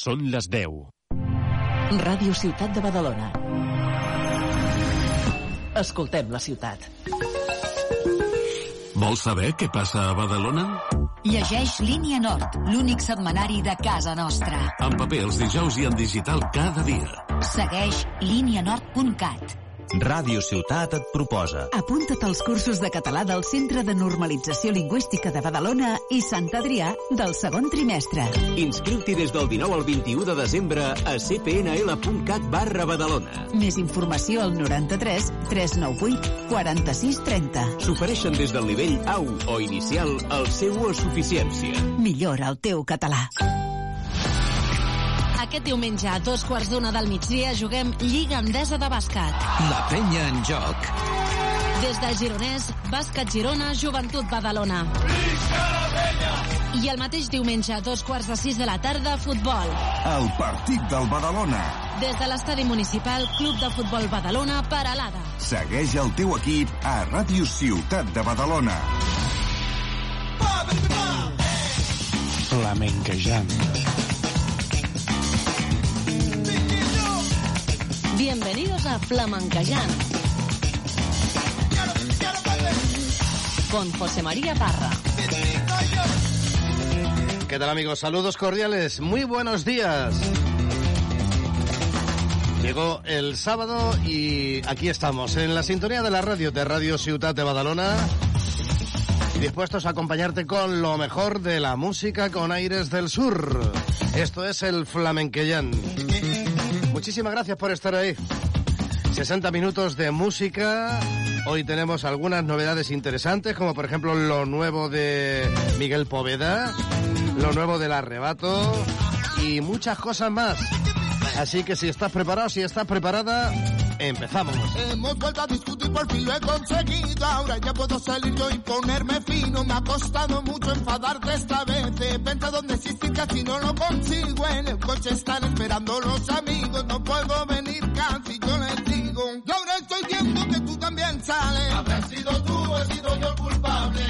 Són les 10. Ràdio Ciutat de Badalona. Escoltem la ciutat. Vols saber què passa a Badalona? Llegeix Línia Nord, l'únic setmanari de casa nostra. En paper els dijous i en digital cada dia. Segueix línianord.cat. Ràdio Ciutat et proposa. Apunta't als cursos de català del Centre de Normalització Lingüística de Badalona i Sant Adrià del segon trimestre. Inscriu-t'hi des del 19 al 21 de desembre a cpnl.cat barra Badalona. Més informació al 93 398 46 30. S'ofereixen des del nivell AU o inicial al seu o suficiència. Millora el teu català. Aquest diumenge a dos quarts d'una del migdia juguem Lliga Endesa de Bàsquet. La penya en joc. Des del Gironès, Bàsquet Girona, Joventut Badalona. I el mateix diumenge a dos quarts de sis de la tarda, futbol. El partit del Badalona. Des de l'estadi municipal, Club de Futbol Badalona, Paralada. Segueix el teu equip a Ràdio Ciutat de Badalona. Flamenquejant. Bienvenidos a Flamencayán. Con José María Parra. ¿Qué tal amigos? Saludos cordiales. Muy buenos días. Llegó el sábado y aquí estamos, en la sintonía de la radio de Radio Ciudad de Badalona, dispuestos a acompañarte con lo mejor de la música con aires del sur. Esto es el Flamenquellán. Muchísimas gracias por estar ahí. 60 minutos de música. Hoy tenemos algunas novedades interesantes, como por ejemplo lo nuevo de Miguel Poveda, lo nuevo del Arrebato y muchas cosas más. Así que si estás preparado, si estás preparada, empezamos. Hemos vuelto a discutir, por fin lo he conseguido. Ahora ya puedo salir yo y ponerme fino. Me ha costado mucho enfadarte esta vez. Vente donde existir, casi no lo consigo. En el coche están esperando los amigos. No puedo venir casi, yo les digo. Y ahora estoy viendo que tú también sales. Habrás sido tú, he sido yo el culpable.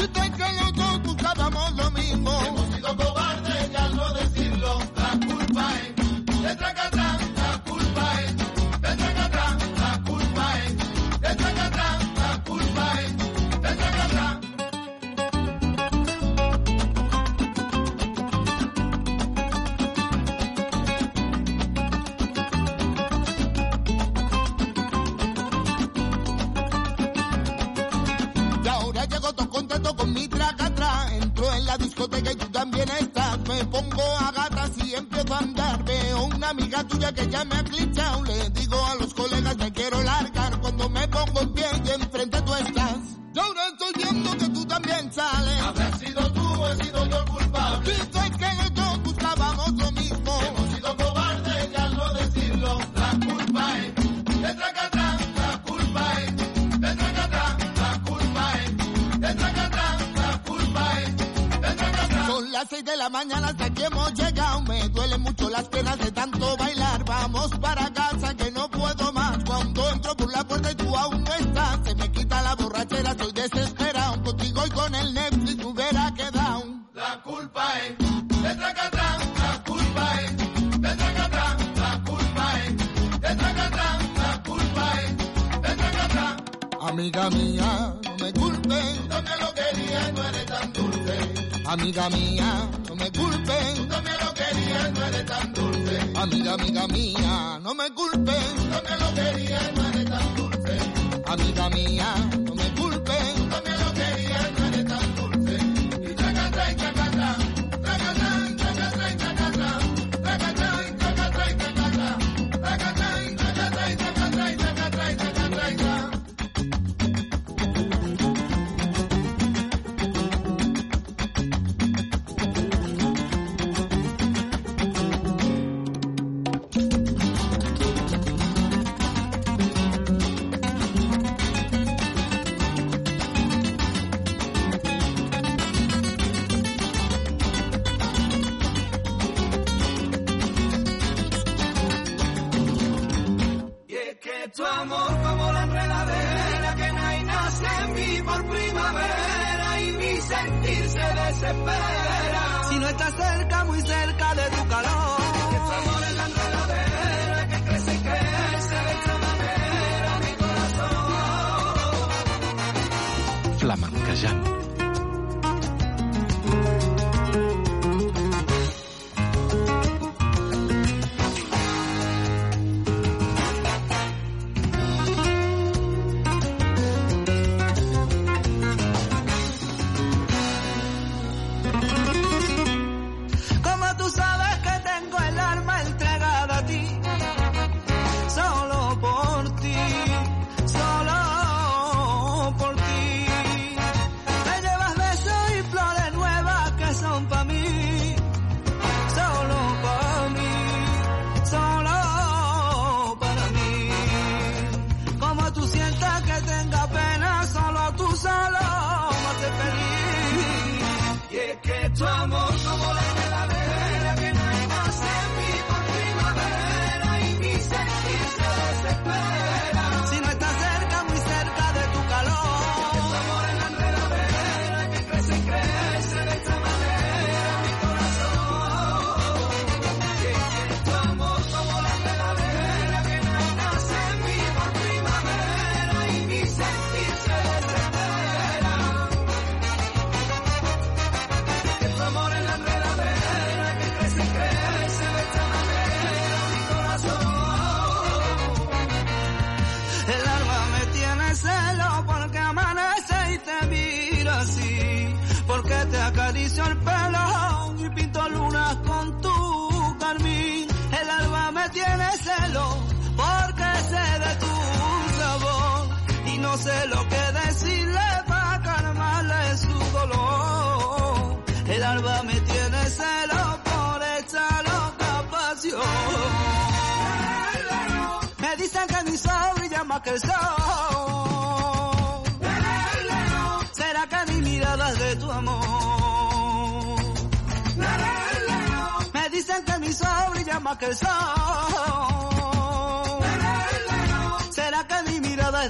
La discoteca y tú también estás. Me pongo a gatas y empiezo a andar. Veo una amiga tuya que ya me ha clichado. Le digo a los colegas las seis de la mañana hasta aquí hemos llegado. Me duelen mucho las piernas de tanto bailar. Vamos para casa que no puedo más. Cuando entro por la puerta y tú aún no estás. Se me quita la borrachera, estoy desesperado. Contigo y con el Netflix hubiera quedado. La culpa es de Tracatrán. La culpa es de Tracatrán. La culpa es de Tracatrán. La culpa es de Tracatrán. Amiga mía, Amiga mía, no me culpen. Tú también lo querías, no eres tan dulce. Amiga, amiga mía, no me culpen. Tú también lo querías, no eres tan dulce. Amiga mía,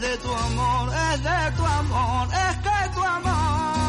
de tu amor, es de tu amor, es que tu amor.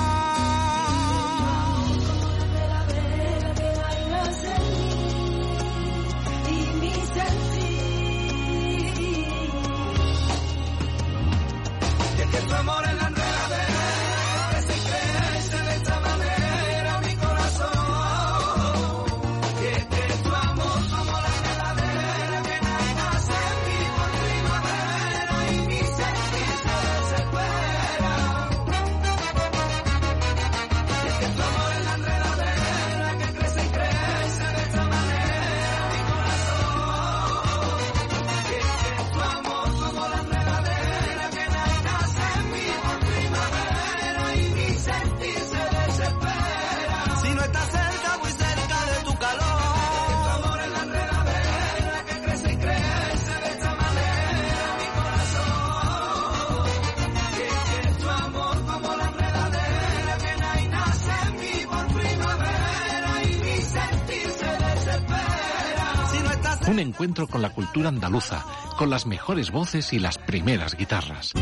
Un encuentro con la cultura andaluza, con las mejores voces y las primeras guitarras.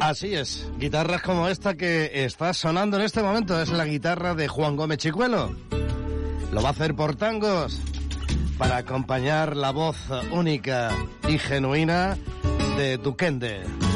Así es, guitarras como esta que está sonando en este momento es la guitarra de Juan Gómez Chicuelo. Lo va a hacer por tangos para acompañar la voz única y genuina de Duquende.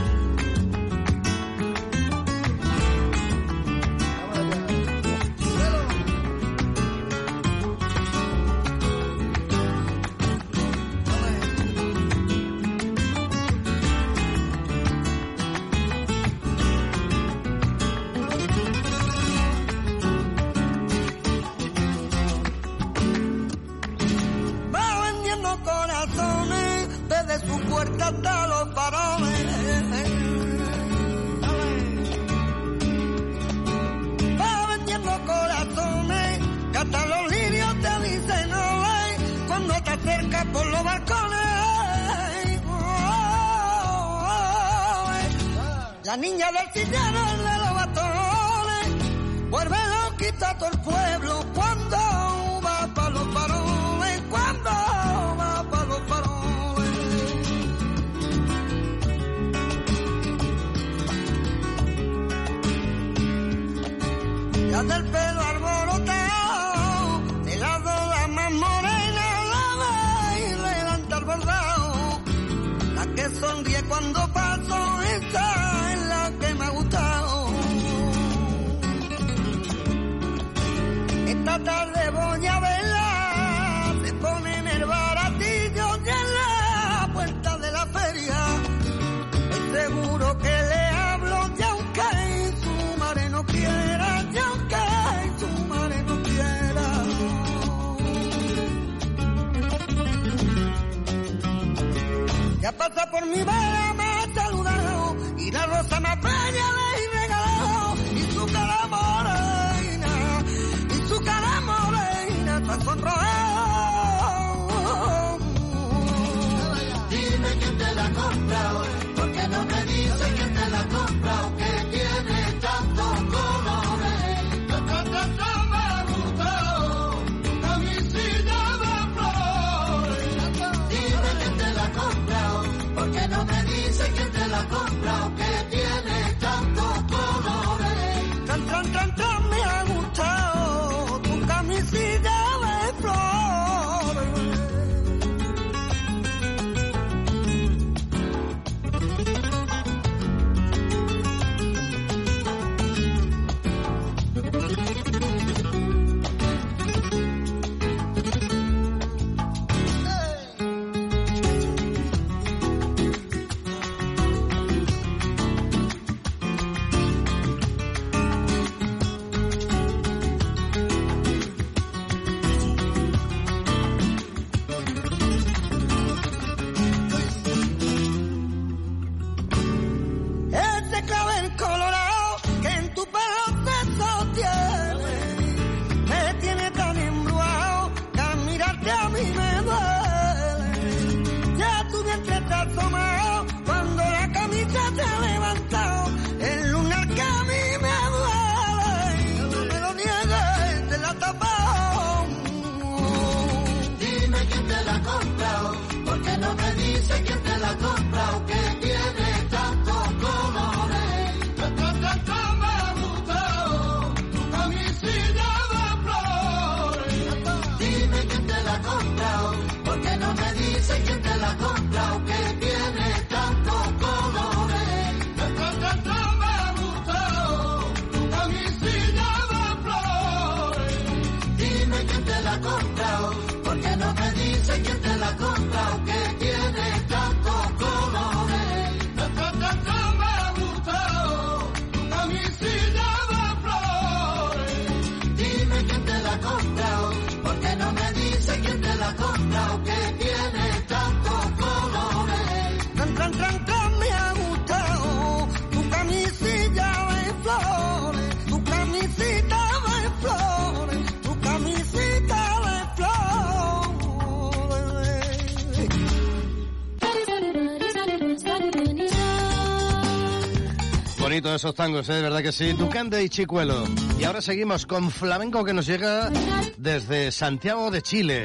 bonitos esos tangos, ¿eh? verdad que sí. Tucande y Chicuelo. Y ahora seguimos con flamenco que nos llega desde Santiago de Chile.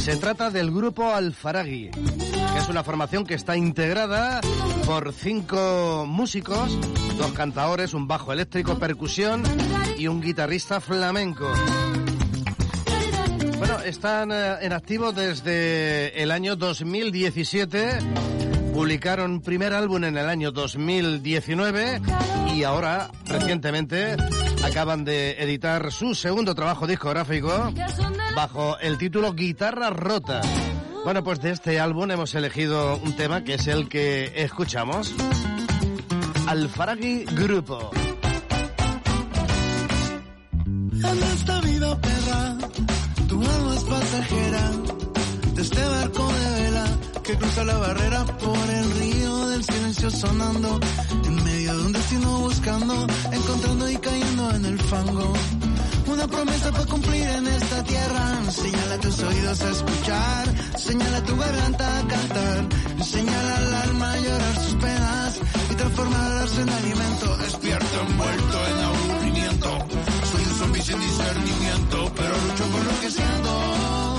Se trata del grupo Alfaragui, que es una formación que está integrada por cinco músicos, dos cantadores, un bajo eléctrico, percusión y un guitarrista flamenco. Bueno, están eh, en activo desde el año 2017 Publicaron primer álbum en el año 2019 y ahora, recientemente, acaban de editar su segundo trabajo discográfico bajo el título Guitarra Rota. Bueno, pues de este álbum hemos elegido un tema que es el que escuchamos. Alfaragi Grupo. cruza la barrera por el río del silencio sonando, en medio de un destino buscando, encontrando y cayendo en el fango. Una promesa para cumplir en esta tierra, señala tus oídos a escuchar, señala tu garganta a cantar, señala al alma a llorar sus penas y transformarlas en alimento. Despierto envuelto en aburrimiento, soy un zombie sin discernimiento, pero lucho por lo que siento.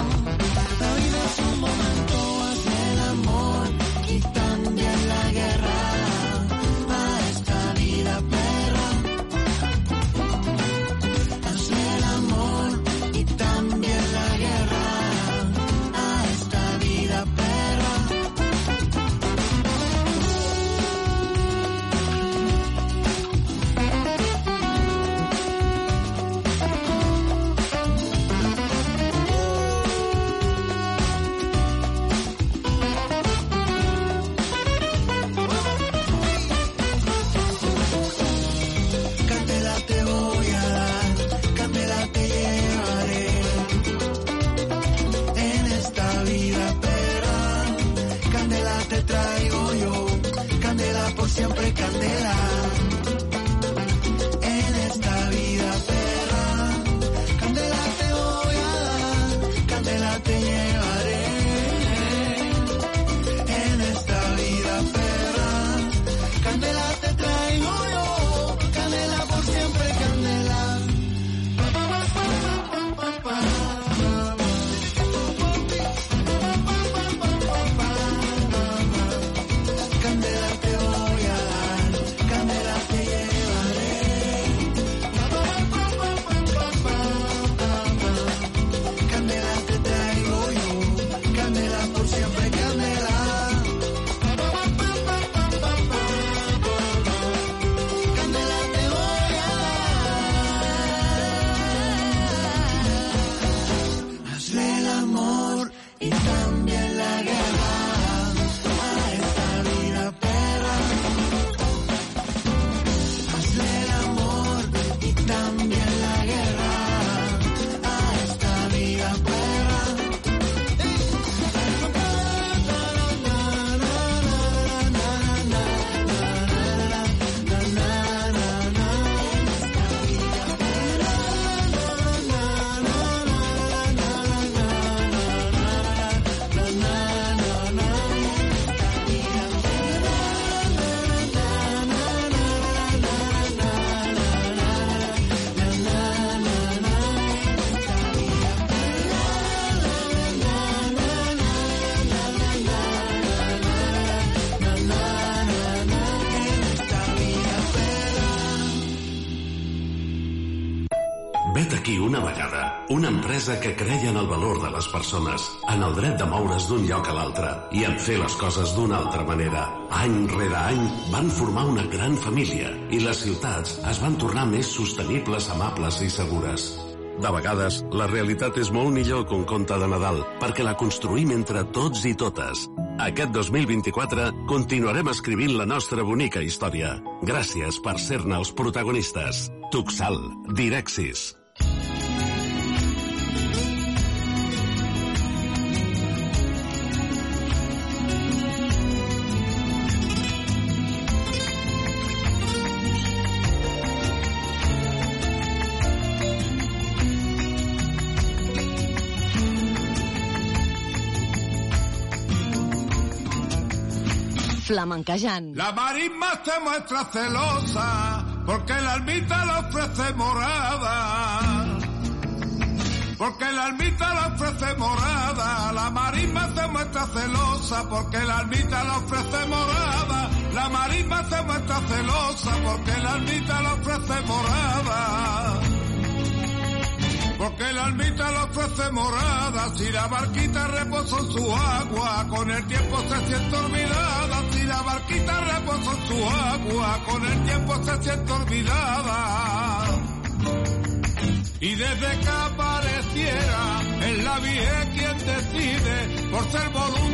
Empresa que creia en el valor de les persones, en el dret de moure's d'un lloc a l'altre i en fer les coses d'una altra manera. Any rere any van formar una gran família i les ciutats es van tornar més sostenibles, amables i segures. De vegades, la realitat és molt millor que un conte de Nadal, perquè la construïm entre tots i totes. Aquest 2024 continuarem escrivint la nostra bonica història. Gràcies per ser-ne els protagonistes. Tuxal, Direxis. La marisma se muestra celosa porque la almita le ofrece morada. Porque la almita le ofrece morada. La marisma se muestra celosa porque la almita le ofrece morada. La marisma se muestra celosa porque la almita le ofrece morada. Porque la almita le ofrece morada, si la barquita reposa en su agua, con el tiempo se siente olvidada, si la barquita reposa en su agua, con el tiempo se siente olvidada. Y desde que apareciera en la vieja quien decide, por ser voluntad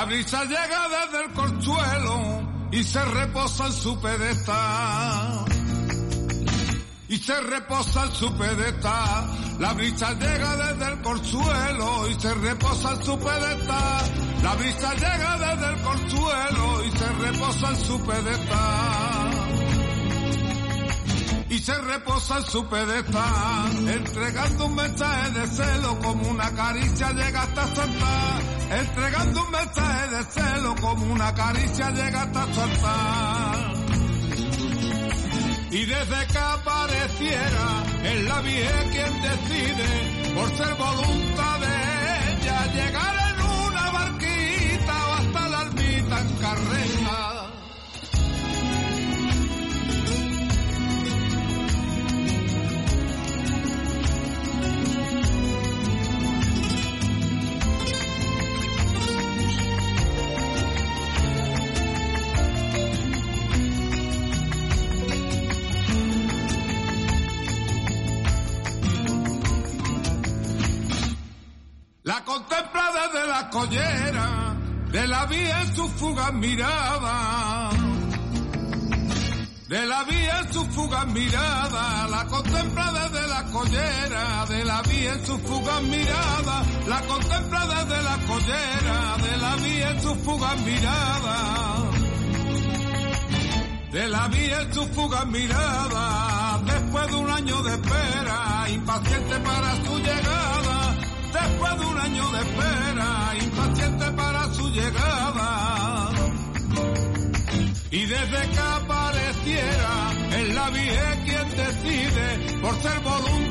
La brisa llega desde el corchuelo y se reposa en su pedestal. Y se reposa en su pedestal. La brisa llega desde el corchuelo y se reposa en su pedestal. La brisa llega desde el corchuelo y se reposa en su pedestal. Y se reposa en su pedestal, entregando un mensaje de celo como una caricia llega hasta soltar. Entregando un mensaje de celo como una caricia llega hasta soltar. Y desde que apareciera en la vieja quien decide, por ser voluntad de ella, llegar en una barquita o hasta la almita en carrera. La collera, de la vía en su fugaz mirada. De la vía en su fugaz mirada, la contempla desde la collera, de la vía en su fugaz mirada, la contempla desde la collera, de la vía en su fugaz mirada. De la vía en su fugaz mirada, después de un año de espera, impaciente para su llegada, después de un año de espera, impaciente para su llegada. Y desde que apareciera en la vía quien decide, por ser voluntad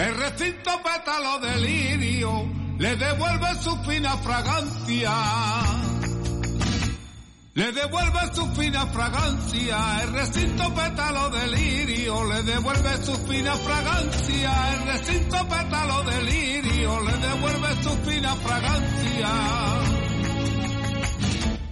El recinto pétalo de lirio le devuelve su fina fragancia. Le devuelve su fina fragancia, el recinto pétalo de lirio, le devuelve su fina fragancia, el recinto pétalo de lirio, le devuelve su fina fragancia.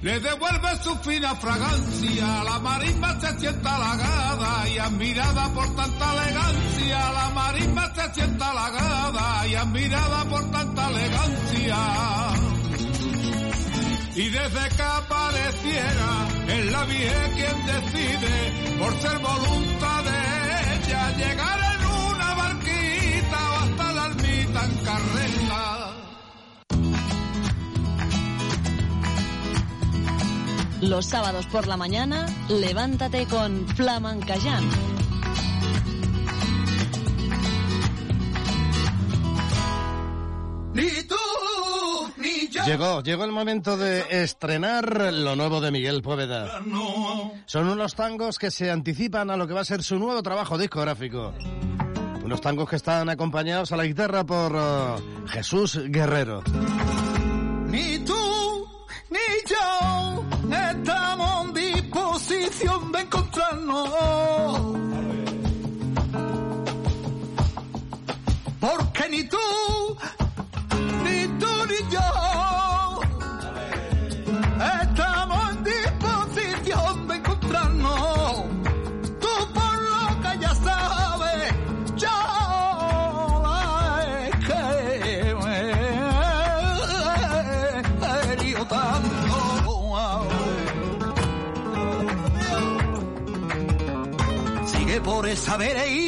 Le devuelve su fina fragancia, la marisma se sienta halagada y admirada por tanta elegancia, la marisma se sienta halagada y admirada por tanta elegancia. Y desde que apareciera en la vieja quien decide, por ser voluntad de ella, llegar Los sábados por la mañana, levántate con Flamencayán. Ni tú, ni yo. Llegó, llegó el momento de estrenar lo nuevo de Miguel Poveda. Son unos tangos que se anticipan a lo que va a ser su nuevo trabajo discográfico. Unos tangos que están acompañados a la guitarra por eh, Jesús Guerrero. Ni tú, ni yo de encontrarnos. Porque ni tú, Pues saber ir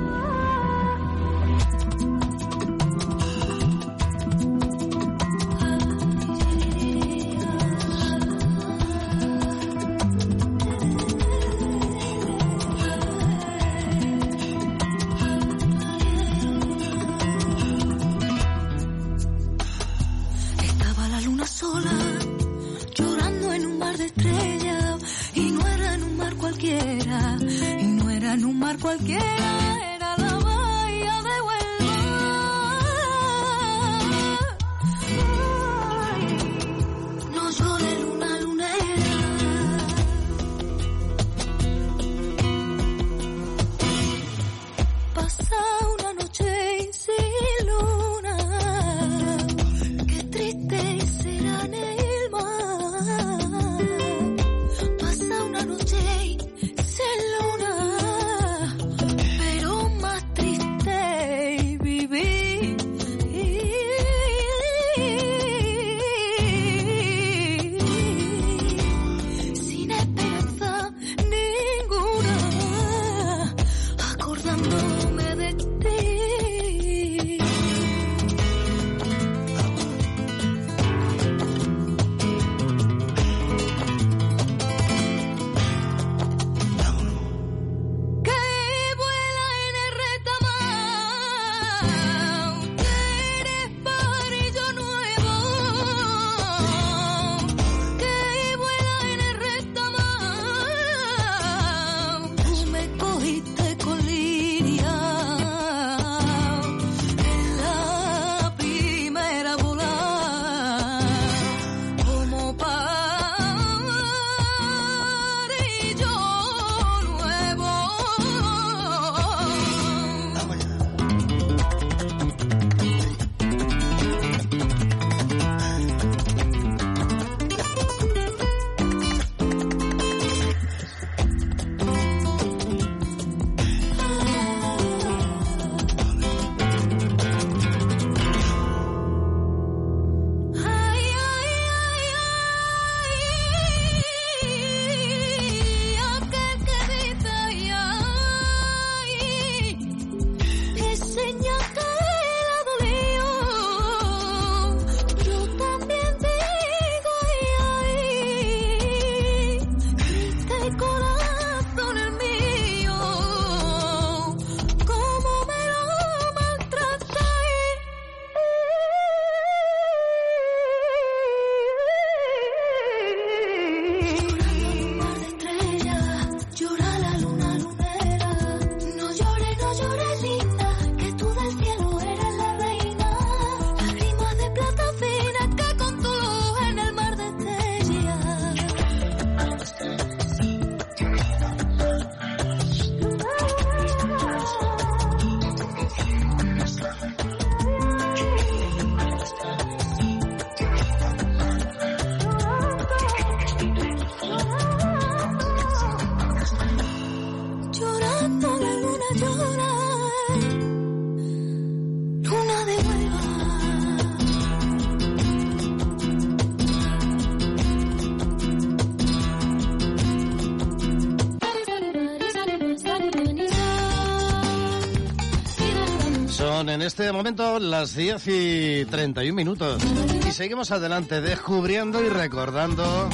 Este momento las 10 y 31 minutos. Y seguimos adelante descubriendo y recordando.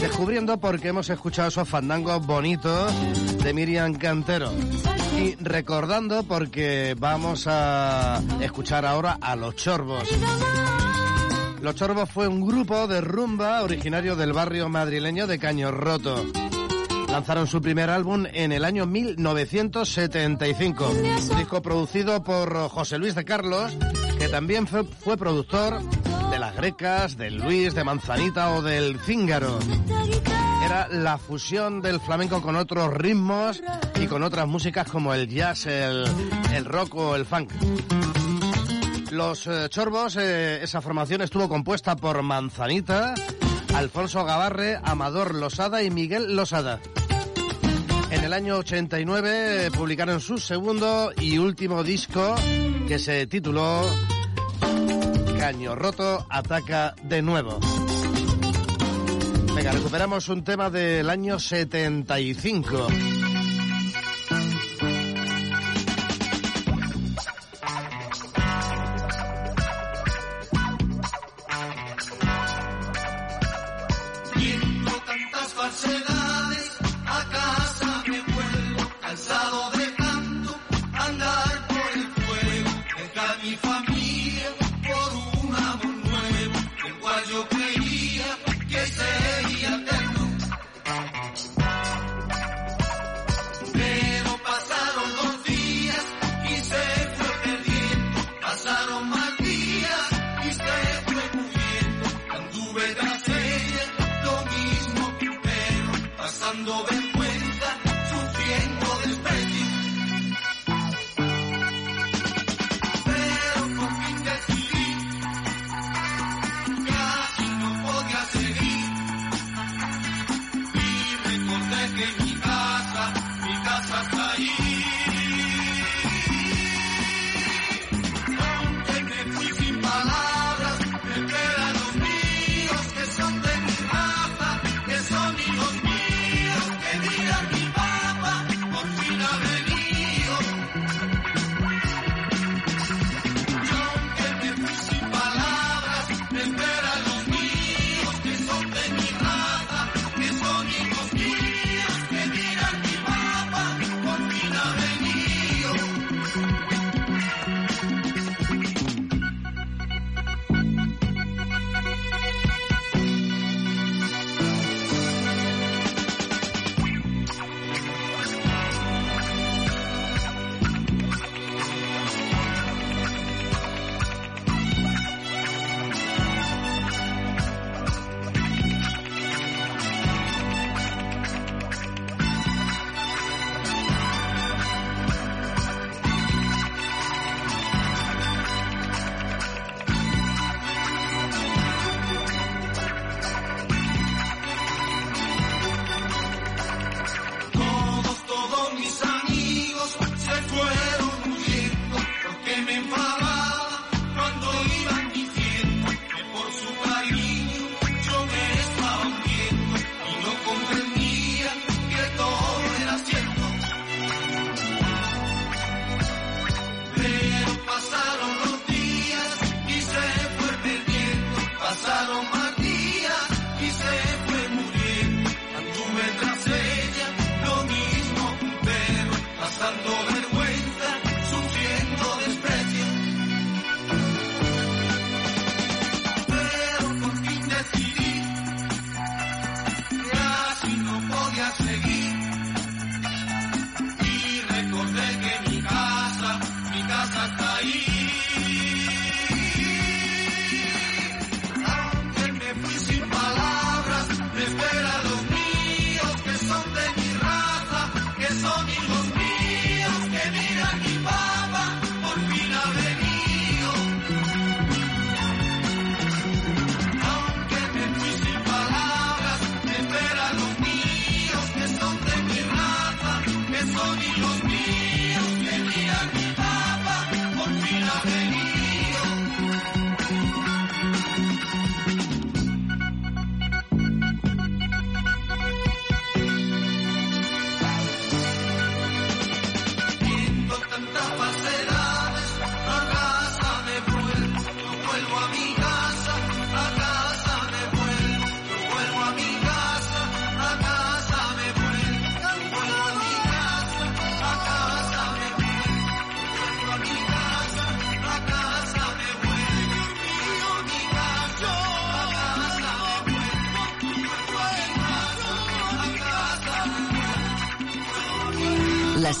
Descubriendo porque hemos escuchado esos fandangos bonitos de Miriam Cantero. Y recordando porque vamos a escuchar ahora a Los Chorbos. Los Chorbos fue un grupo de rumba originario del barrio madrileño de Caño Roto. Lanzaron su primer álbum en el año 1975. Un disco producido por José Luis de Carlos, que también fue, productor de Las Grecas, del Luis, de Manzanita o del Cíngaro. Era la fusión del flamenco con otros ritmos y con otras músicas como el jazz, el, el rock o el funk. Los eh, Chorbos, eh, esa formación estuvo compuesta por Manzanita, Alfonso Gavarre, Amador Losada y Miguel Losada. En el año 89 eh, publicaron su segundo y último disco que se tituló Caño Roto ataca de nuevo. Venga, recuperamos un tema del año 75.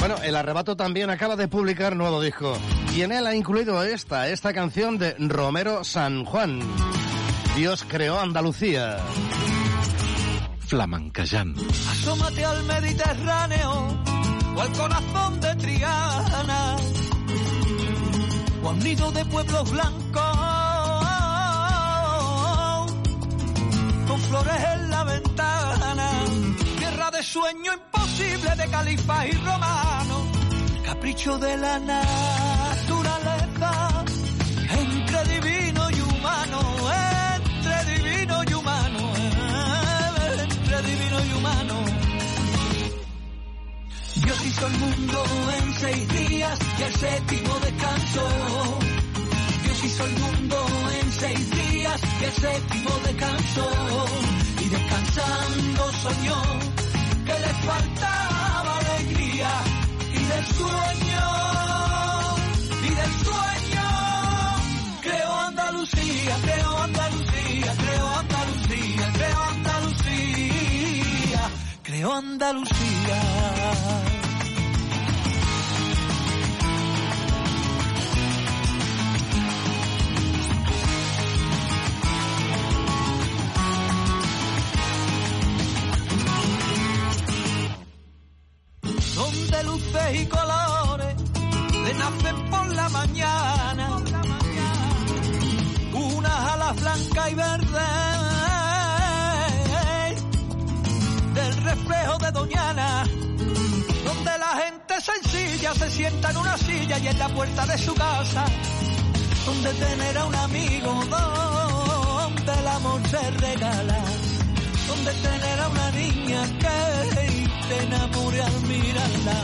Bueno, el Arrebato también acaba de publicar nuevo disco y en él ha incluido esta, esta canción de Romero San Juan. Dios creó Andalucía. Flamencayán. Asómate al Mediterráneo o al corazón de Triana o a un nido de pueblos blancos con flores en la ventana. Tierra de sueño imposible de califas y romanos. Capricho de la naturaleza entre divino y humano, entre divino y humano, entre divino y humano. Dios hizo el mundo en seis días y el séptimo descansó. Dios hizo el mundo en seis días y el séptimo descansó. Y descansando soñó que le faltaba alegría y del sueño, y del sueño. Creó Andalucía, creó Andalucía, creó Andalucía, creó Andalucía, creó Andalucía. Luces y colores, le nacen por la mañana. Unas alas blancas y verdes del reflejo de Doñana, donde la gente sencilla se sienta en una silla y en la puerta de su casa, donde tener a un amigo, donde el amor se regala, donde tener a una niña que te enamore al mirarla.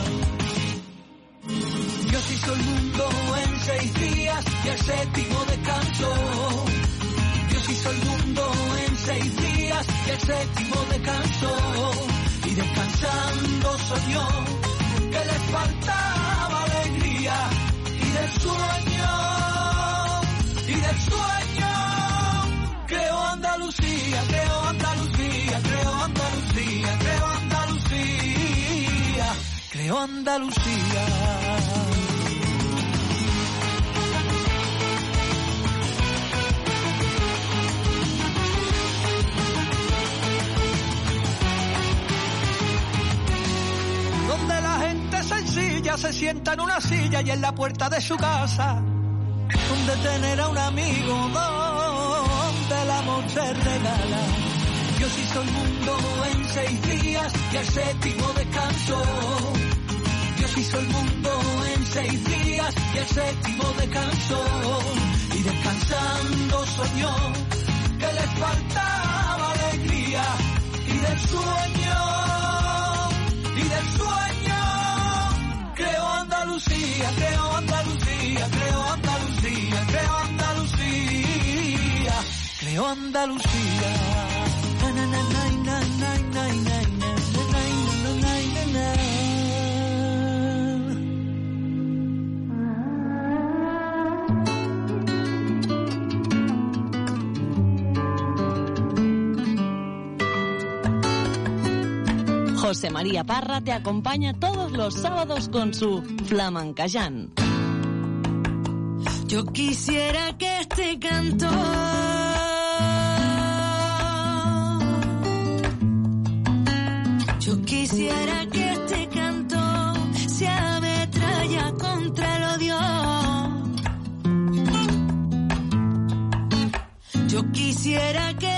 Dios hizo el mundo en seis días y el séptimo descansó. Dios hizo el mundo en seis días y el séptimo descansó. Y descansando soñó que le faltaba alegría y del sueño, y del sueño. Andalucía, donde la gente sencilla se sienta en una silla y en la puerta de su casa, donde tener a un amigo, donde el amor se regala. Dios hizo el mundo en seis días y el séptimo descansó. Hizo el mundo en seis días y el séptimo descansó. Y descansando soñó que le faltaba alegría. Y del sueño, y del sueño, creó Andalucía, creó Andalucía, creó Andalucía, creó Andalucía, creó Andalucía. Na, José María Parra te acompaña todos los sábados con su Flamencayán. Yo quisiera que este canto Yo quisiera que este canto se ametralla contra el odio. Yo quisiera que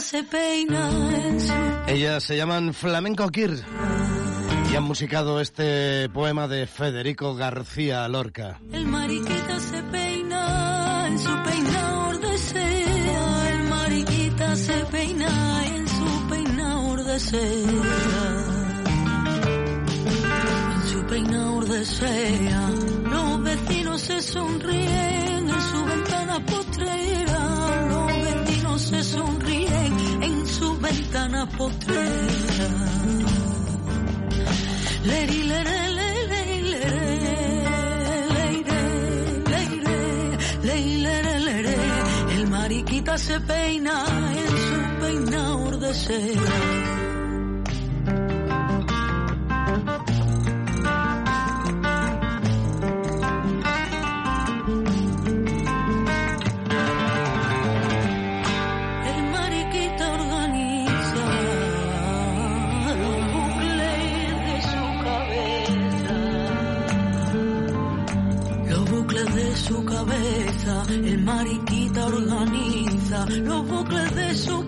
se peina. Ellas se llaman Flamenco Kir y han musicado este poema de Federico García Lorca. El mariquita se peina en su peinador de seda. El mariquita se peina en su peinador de seda. En su peinador de seda. Los vecinos se sonríen en su ventana postrera. Los vecinos se sonríen en gitana potrera. Leri, lere, lere, lere, lere, El mariquita se peina en su peinador de cera. El mariquita organiza los bucles de su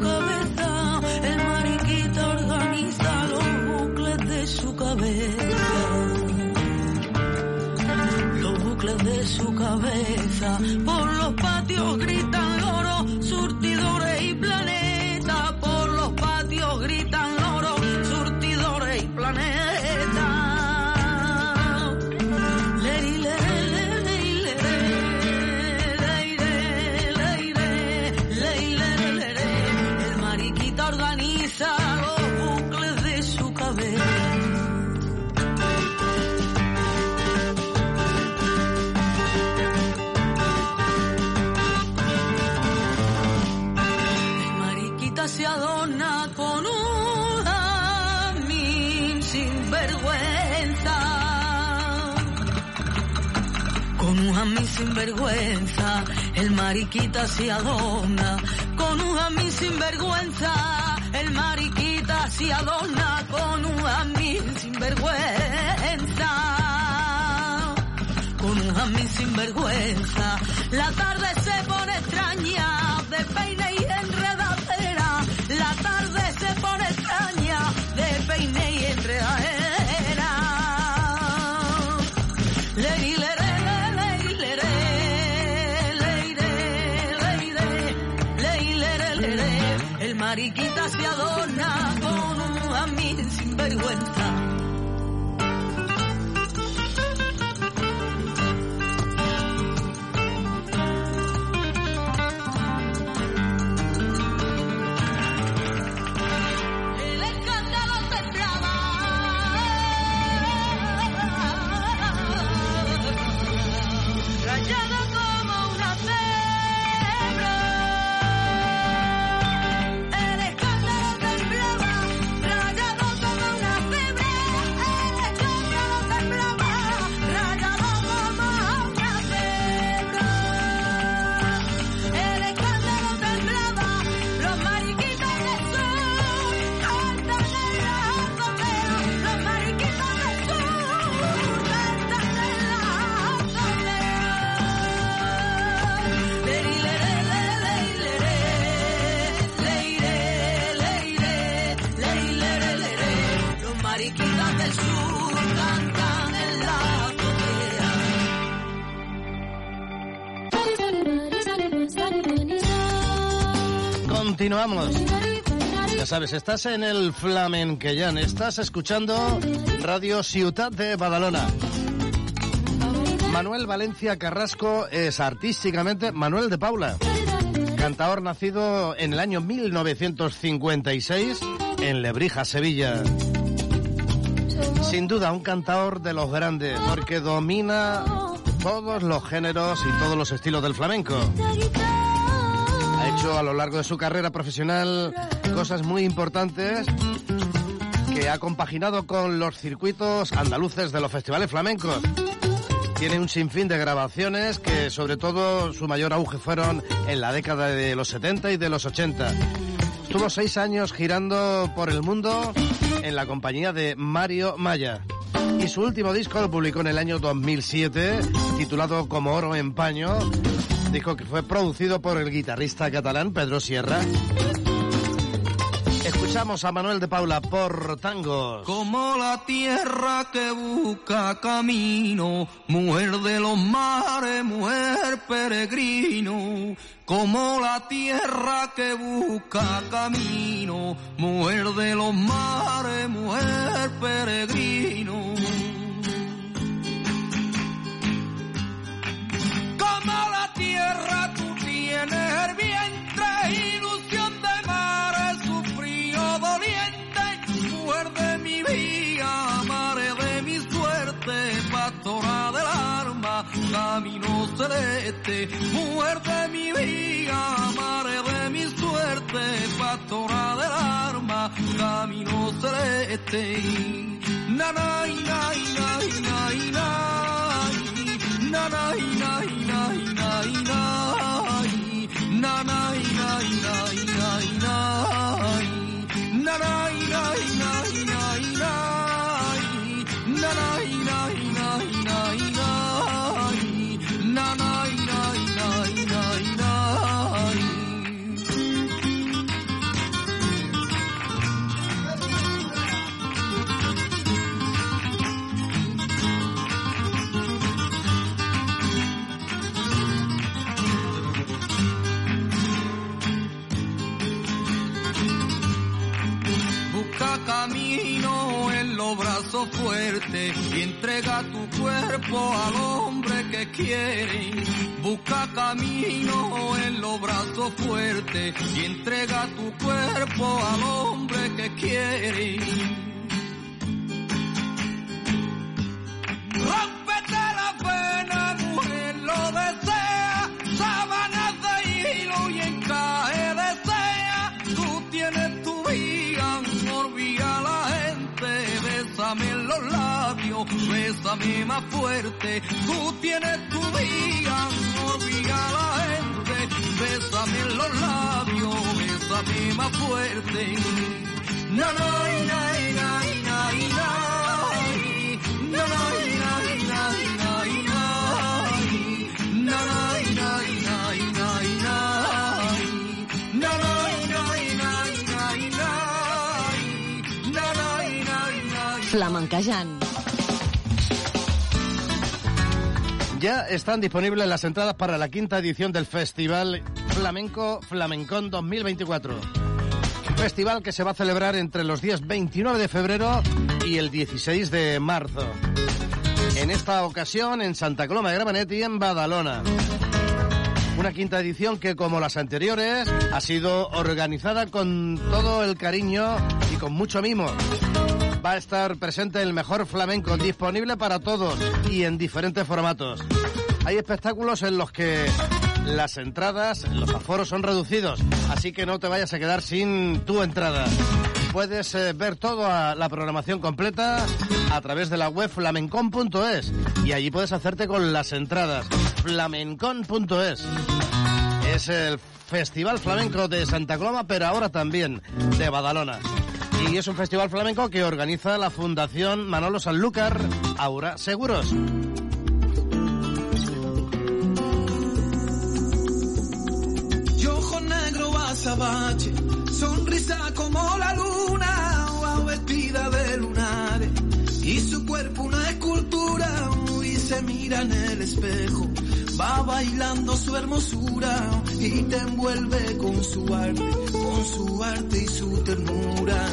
un jamín sin vergüenza, el mariquita se adorna. Con un jamín sin vergüenza, el mariquita se adorna. Con un jamín sin vergüenza con un jamín sin vergüenza. La tarde se Continuamos. Ya sabes, estás en el Flamenquellán, estás escuchando Radio Ciutat de Badalona. Manuel Valencia Carrasco es artísticamente Manuel de Paula, cantador nacido en el año 1956 en Lebrija, Sevilla. Sin duda, un cantador de los grandes, porque domina todos los géneros y todos los estilos del flamenco. Ha hecho a lo largo de su carrera profesional cosas muy importantes que ha compaginado con los circuitos andaluces de los festivales flamencos. Tiene un sinfín de grabaciones que sobre todo su mayor auge fueron en la década de los 70 y de los 80. Estuvo seis años girando por el mundo en la compañía de Mario Maya. Y su último disco lo publicó en el año 2007, titulado Como oro en paño, disco que fue producido por el guitarrista catalán Pedro Sierra. Escuchamos a Manuel de Paula por tangos. Como la tierra que busca camino, mujer de los mares, mujer peregrino. Como la tierra que busca camino, mujer de los mares, mujer peregrino. tiene el vientre, ilusión de mares, su frío doliente, mujer de mi vida, madre de mi suerte, pastora del alma, camino celeste, mujer de mi vida, madre de mi suerte, pastora del alma, camino celeste. Na, na, na, na, na, na, na, na, na, na, na, na, na, なないないないない。ないないない。Fuertes y entrega tu cuerpo al hombre que quiere. Busca camino en los brazos fuertes y entrega tu cuerpo al hombre que quiere. Rómpete la pena, mujer, lo desea. Los labios, bésame más fuerte. Tú tienes tu vida, olvida a la gente. Bésame en los labios, bésame más fuerte. Na, na, na, na, na. Na, na, na, na, Flamenquejant. Ya están disponibles las entradas para la quinta edición del Festival Flamenco Flamencón 2024. Festival que se va a celebrar entre los días 29 de febrero y el 16 de marzo. En esta ocasión en Santa Coloma de Gramenet y en Badalona. Una quinta edición que, como las anteriores, ha sido organizada con todo el cariño y con mucho mimo. Va a estar presente el mejor flamenco disponible para todos y en diferentes formatos. Hay espectáculos en los que las entradas, los aforos son reducidos, así que no te vayas a quedar sin tu entrada. Puedes eh, ver toda la programación completa a través de la web flamencon.es y allí puedes hacerte con las entradas. flamencon.es es el Festival Flamenco de Santa Coloma, pero ahora también de Badalona. Y es un festival flamenco que organiza la Fundación Manolo Sanlúcar Aura Seguros. Sonrisa como la luna, o vestida de lunares, y su cuerpo una escultura, y se mira en el espejo, va bailando su hermosura, y te envuelve con su arte, con su arte y su ternura.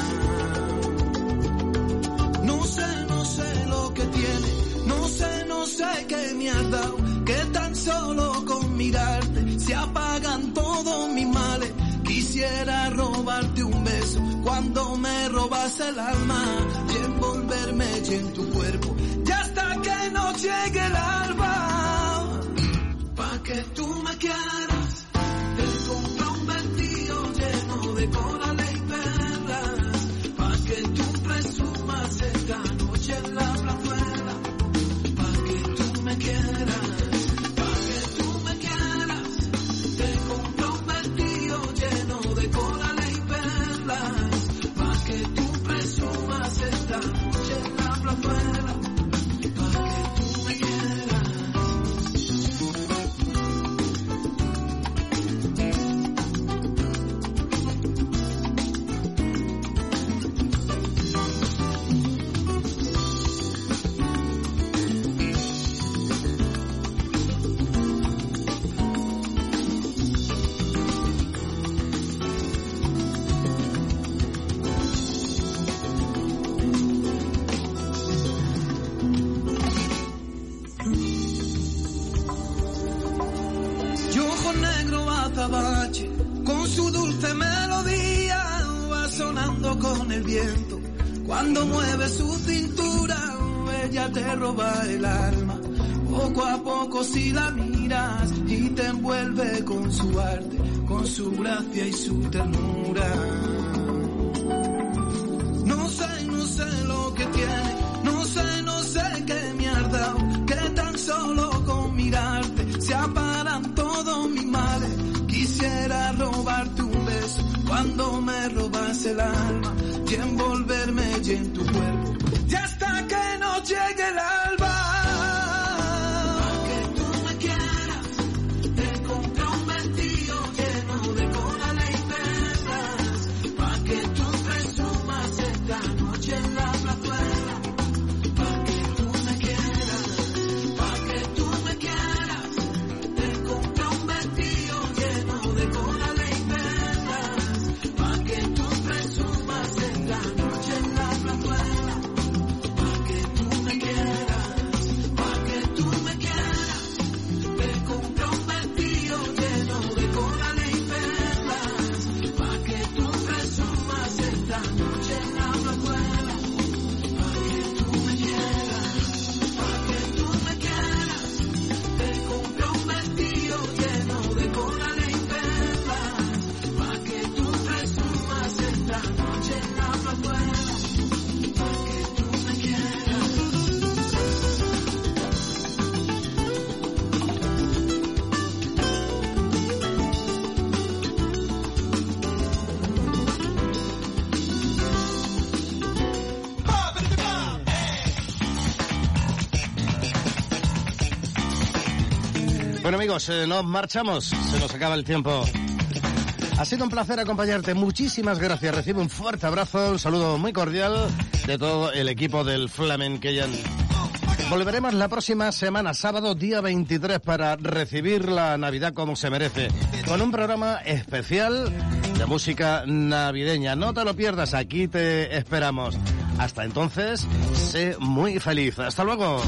No sé, no sé lo que tiene, no sé, no sé qué me has dado, que tan solo con mirarte se apagan todos mis males. Quisiera robarte un beso cuando me robas el alma y envolverme en tu cuerpo. Y hasta que no llegue el alba. Con el viento. Cuando mueve su cintura, ella te roba el alma. Poco a poco si la miras y te envuelve con su arte, con su gracia y su ternura. No sé, no sé lo que tiene, no sé, no sé qué me has dado, que tan solo con mirarte se aparan todos mis males. Quisiera robarte un beso cuando me robas el alma tiempo amigos, eh, nos marchamos, se nos acaba el tiempo. Ha sido un placer acompañarte, muchísimas gracias. Recibe un fuerte abrazo, un saludo muy cordial de todo el equipo del Flamenqueyan. Volveremos la próxima semana, sábado día 23, para recibir la Navidad como se merece, con un programa especial de música navideña. No te lo pierdas, aquí te esperamos. Hasta entonces, sé muy feliz. Hasta luego.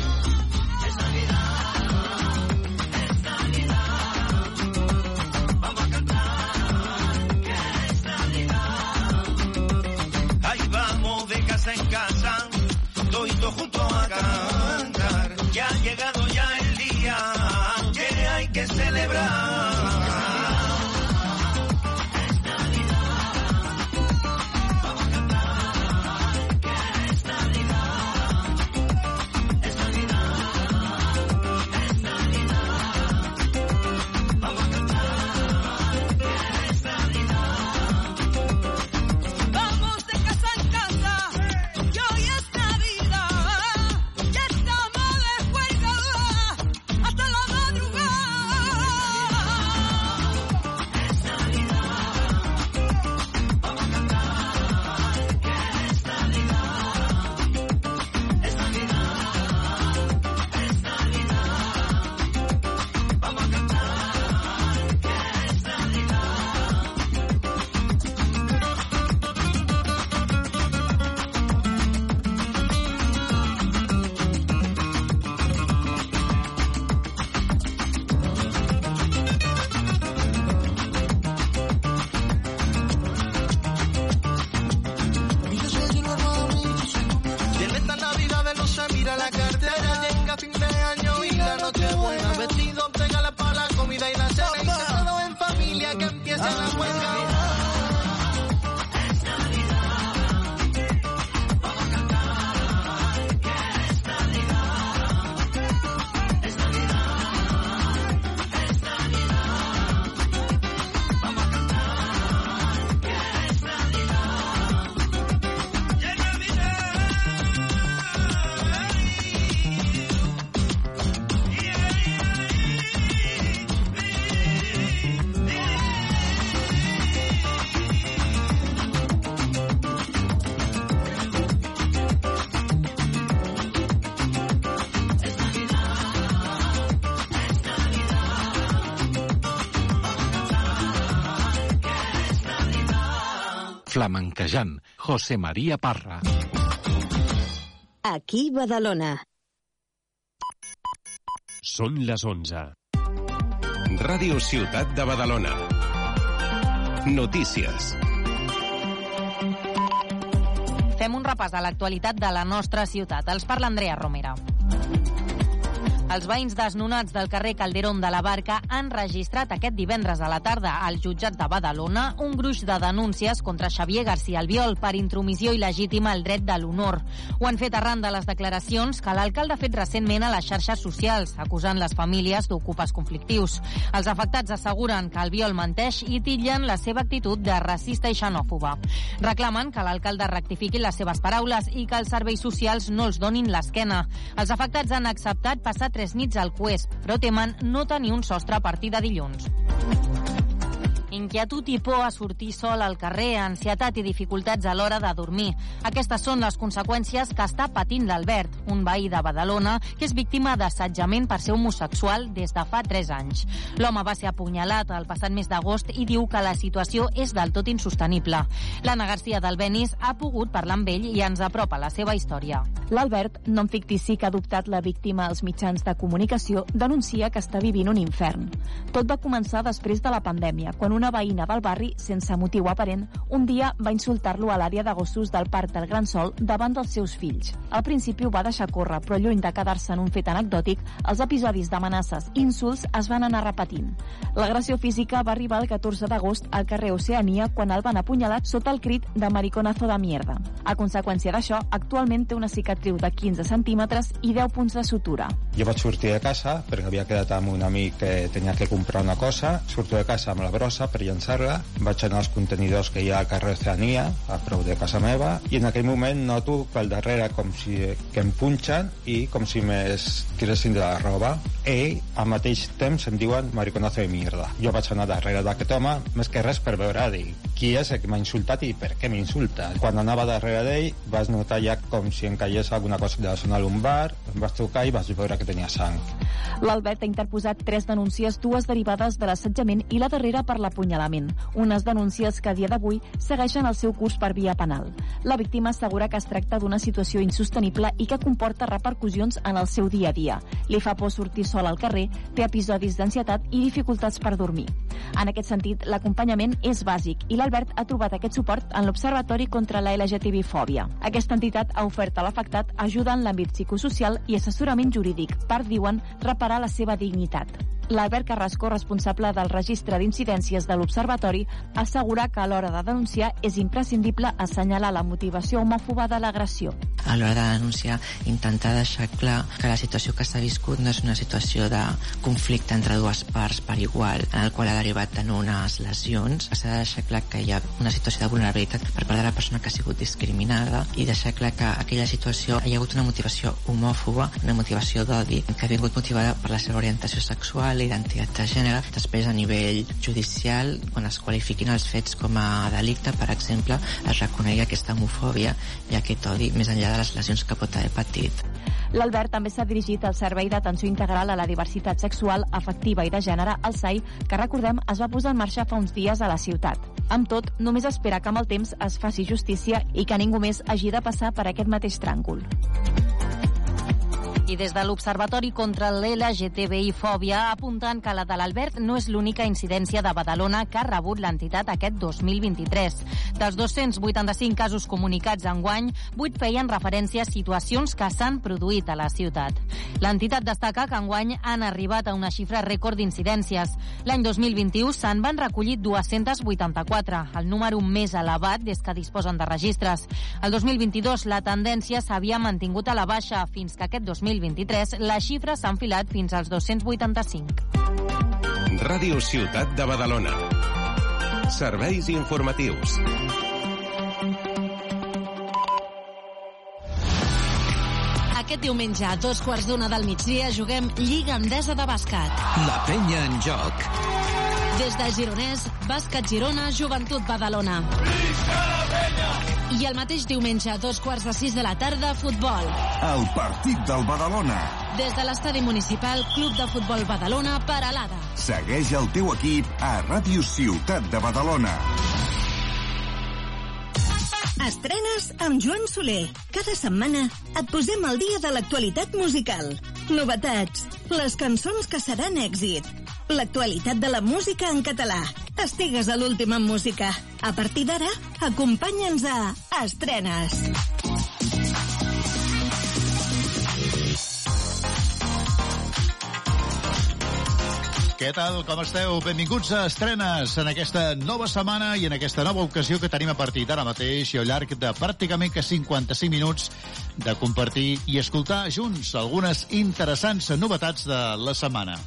Flamenquejant, José María Parra. Aquí Badalona. Són les 11. Ràdio Ciutat de Badalona. Notícies. Fem un repàs a l'actualitat de la nostra ciutat. Els parla Andrea Romera. Els veïns desnonats del carrer Calderón de la Barca han registrat aquest divendres a la tarda al jutjat de Badalona un gruix de denúncies contra Xavier García Albiol per intromissió il·legítima al dret de l'honor. Ho han fet arran de les declaracions que l'alcalde ha fet recentment a les xarxes socials, acusant les famílies d'ocupes conflictius. Els afectats asseguren que Albiol menteix i titllen la seva actitud de racista i xenòfoba. Reclamen que l'alcalde rectifiqui les seves paraules i que els serveis socials no els donin l'esquena. Els afectats han acceptat passar tres nits al Cuesp, però temen no tenir un sostre a partir de dilluns. Inquietud i por a sortir sol al carrer, ansietat i dificultats a l'hora de dormir. Aquestes són les conseqüències que està patint l'Albert, un veí de Badalona que és víctima d'assetjament per ser homosexual des de fa 3 anys. L'home va ser apunyalat el passat mes d'agost i diu que la situació és del tot insostenible. L'Anna Garcia del Benis ha pogut parlar amb ell i ens apropa la seva història. L'Albert, nom fictici que ha adoptat la víctima als mitjans de comunicació, denuncia que està vivint un infern. Tot va començar després de la pandèmia, quan una veïna del barri, sense motiu aparent, un dia va insultar-lo a l'àrea de gossos del Parc del Gran Sol davant dels seus fills. Al principi ho va deixar córrer, però lluny de quedar-se en un fet anecdòtic, els episodis d'amenaces i insults es van anar repetint. L'agressió física va arribar el 14 d'agost al carrer Oceania quan el van apunyalar sota el crit de mariconazo de mierda. A conseqüència d'això, actualment té una cicatriu de 15 centímetres i 10 punts de sutura. Jo vaig sortir de casa perquè havia quedat amb un amic que tenia que comprar una cosa. Surto de casa amb la brossa per llançar-la. Vaig anar als contenidors que hi ha al carrer Oceania, a prop de casa meva, i en aquell moment noto pel darrere com si que em punxen i com si m'es tiressin de la roba. I al mateix temps em diuen mariconazo de mierda. Jo vaig anar darrere d'aquest home, més que res per veure, dir, qui és el que m'ha insultat i per què m'insulta. Quan anava darrere d'ell vaig notar ja com si em caigués alguna cosa de la zona lumbar, em vaig trucar i vaig veure que tenia sang. L'Albert ha interposat tres denúncies, dues derivades de l'assetjament i la darrera per l'apunyalament. Unes denúncies que a dia d'avui segueixen el seu curs per via penal. La víctima assegura que es tracta d'una situació insostenible i que comporta repercussions en el seu dia a dia. Li fa por sortir sol al carrer, té episodis d'ansietat i dificultats per dormir. En aquest sentit, l'acompanyament és bàsic i l'Albert ha trobat aquest suport en l'Observatori contra la LGTB-fòbia. Aquesta entitat ha ofert a l'afectat ajuda en l'àmbit psicosocial i assessorament jurídic per, diuen, reparar la seva dignitat. L'Albert Carrasco, responsable del registre d'incidències de l'Observatori, assegura que a l'hora de denunciar és imprescindible assenyalar la motivació homòfoba de l'agressió. A l'hora de denunciar, intentar deixar clar que la situació que s'ha viscut no és una situació de conflicte entre dues parts per igual, en el qual ha derivat en unes lesions. S'ha de deixar clar que hi ha una situació de vulnerabilitat per part de la persona que ha sigut discriminada i deixar clar que aquella situació hi ha hagut una motivació homòfoba, una motivació d'odi, que ha vingut motivada per la seva orientació sexual, l'identitat de gènere. Després, a nivell judicial, quan es qualifiquin els fets com a delicte, per exemple, es reconegui aquesta homofòbia i aquest odi més enllà de les lesions que pot haver patit. L'Albert també s'ha dirigit al Servei d'Atenció Integral a la Diversitat Sexual, Afectiva i de Gènere, el SAI, que recordem es va posar en marxa fa uns dies a la ciutat. Amb tot, només espera que amb el temps es faci justícia i que ningú més hagi de passar per aquest mateix tràngol. I des de l'Observatori contra l'LGTBI-fòbia apunten que la de l'Albert no és l'única incidència de Badalona que ha rebut l'entitat aquest 2023. Dels 285 casos comunicats en guany, 8 feien referència a situacions que s'han produït a la ciutat. L'entitat destaca que enguany han arribat a una xifra rècord d'incidències. L'any 2021 se'n van recollir 284, el número més elevat des que disposen de registres. El 2022 la tendència s'havia mantingut a la baixa fins que aquest 2023 les xifres s'han filat fins als 285. Ràdio Ciutat de Badalona. Serveis informatius. Aquest diumenge a dos quarts d'una del migdia juguem Lliga Endesa de Bàsquet. La penya en joc. Des de Gironès, Bàsquet Girona, Joventut Badalona. I el mateix diumenge a dos quarts de sis de la tarda, futbol. El partit del Badalona. Des de l'estadi municipal, Club de Futbol Badalona, Paralada. Segueix el teu equip a Ràdio Ciutat de Badalona. Estrenes amb Joan Soler. Cada setmana et posem al dia de l'actualitat musical. Novetats, les cançons que seran èxit, L'actualitat de la música en català. Estigues a l'última en música. A partir d'ara, acompanya'ns a Estrenes. Què tal, com esteu? Benvinguts a Estrenes en aquesta nova setmana i en aquesta nova ocasió que tenim a partir d'ara mateix i al llarg de pràcticament que 55 minuts de compartir i escoltar junts algunes interessants novetats de la setmana.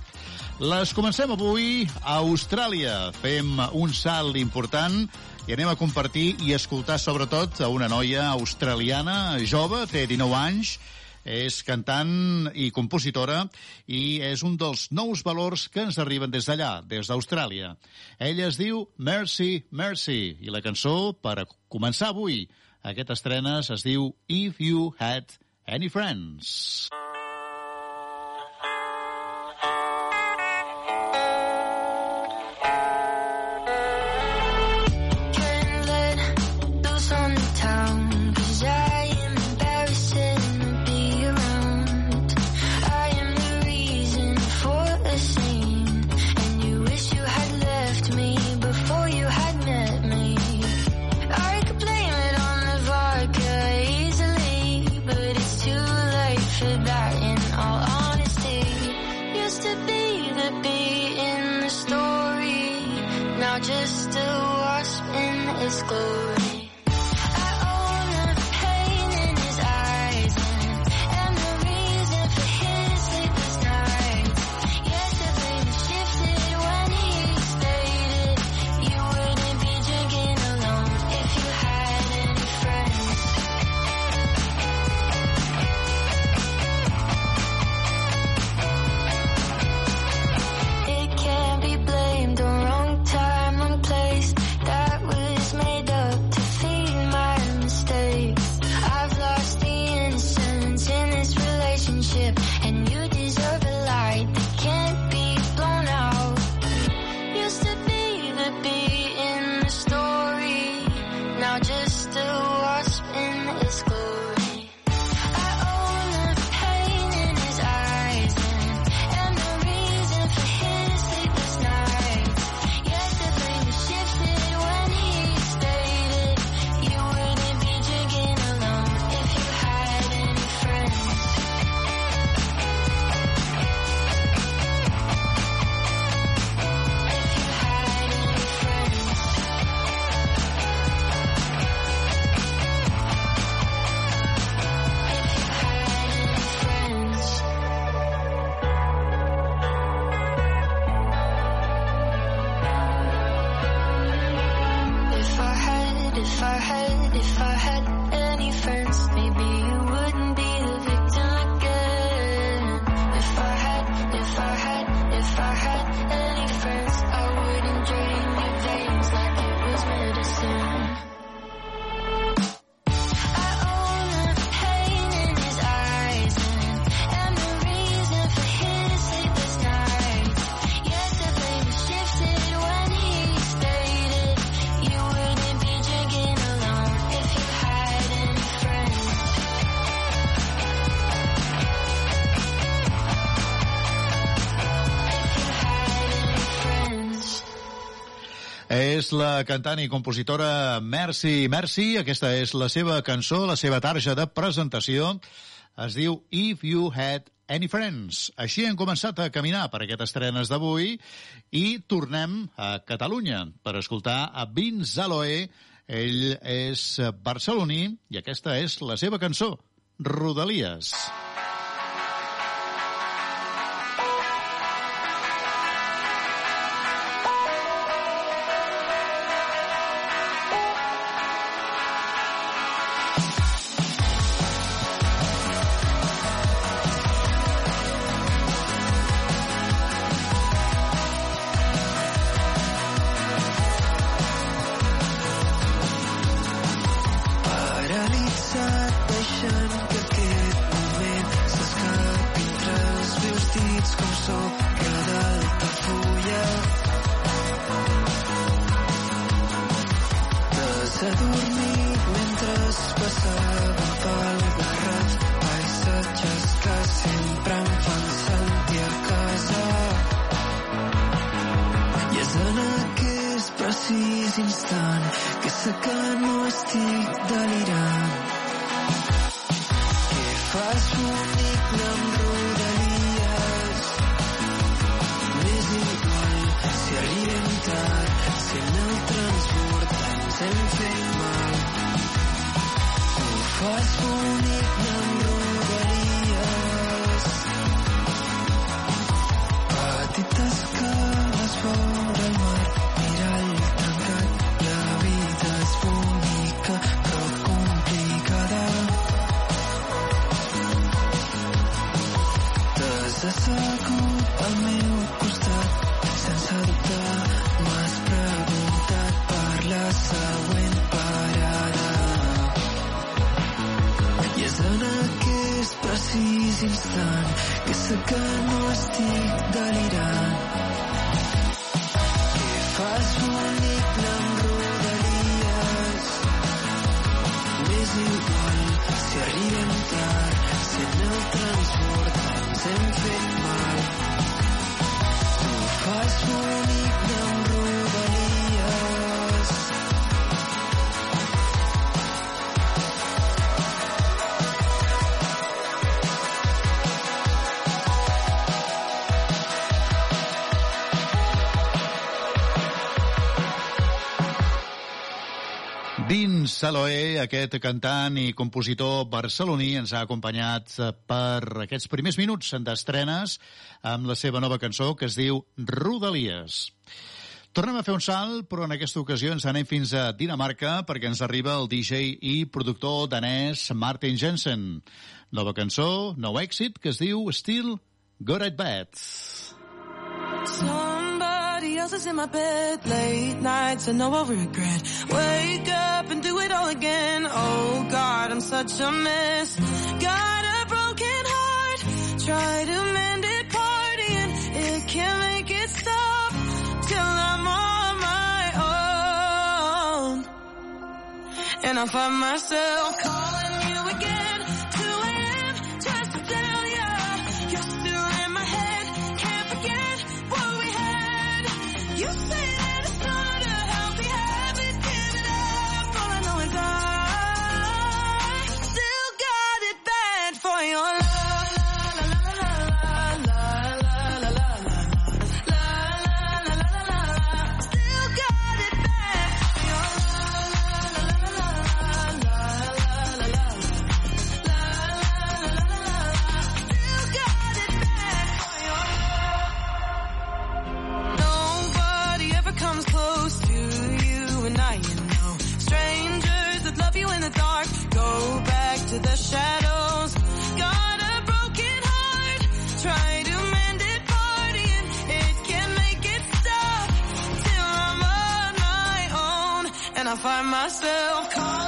Les comencem avui a Austràlia. Fem un salt important i anem a compartir i escoltar sobretot a una noia australiana jove, té 19 anys, és cantant i compositora i és un dels nous valors que ens arriben des d'allà, des d'Austràlia. Ella es diu Mercy, Mercy, i la cançó, per començar avui, aquest estrenes es diu If You Had Any Friends. Can't És la cantant i compositora Mercy Mercy. Aquesta és la seva cançó, la seva tarja de presentació. Es diu If You Had Any Friends. Així hem començat a caminar per aquest estrenes d'avui i tornem a Catalunya per escoltar a Vince Aloe. Ell és barceloní i aquesta és la seva cançó, Rodalies. Paralitzat sé que no estic delirant. Què fas bonic amb rodalies? M'és igual si arribem tard, si en el transbord ens hem fet mal. Ho fas bonic amb rodalies. Precís instant que sé que no estic delirant. Què fas bonic amb rodalies? M'és igual si arribem tard, si en el transbord ens hem fet mal. Tu fas bonic Saloé, aquest cantant i compositor barceloní ens ha acompanyat per aquests primers minuts d'estrenes amb la seva nova cançó que es diu Rodalies. Tornem a fer un salt, però en aquesta ocasió ens anem fins a Dinamarca perquè ens arriba el DJ i productor danès Martin Jensen. Nova cançó, nou èxit, que es diu Still Good at Bad. Somebody else is in my bed late nights. I know I'll regret. Wake up and do it all again. Oh God, I'm such a mess. Got a broken heart. Try to mend it, partying. It can't make it stop till I'm on my own. And I find myself calling find myself calling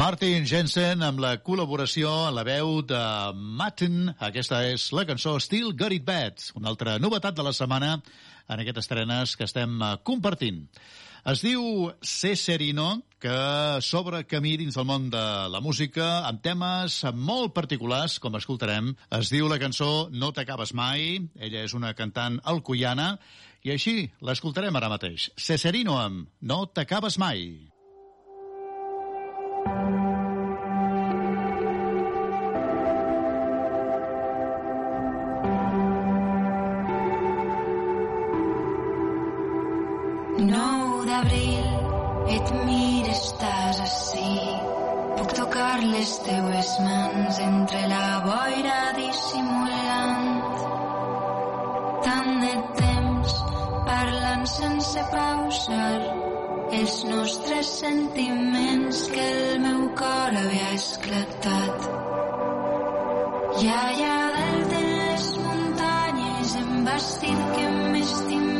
Martin Jensen amb la col·laboració en la veu de Matten. Aquesta és la cançó Still Got It Bad, una altra novetat de la setmana en aquestes estrenes que estem eh, compartint. Es diu Ceserino, que s'obre camí dins del món de la música amb temes molt particulars, com escoltarem. Es diu la cançó No t'acabes mai. Ella és una cantant alcoiana i així l'escoltarem ara mateix. Ceserino amb No t'acabes mai. Et mires, estàs així. puc tocar les teues mans entre la boira dissimulant. Tant de temps parlant sense pausar els nostres sentiments que el meu cor havia esclatat. I allà dalt de les muntanyes em vas dir que m'estimaves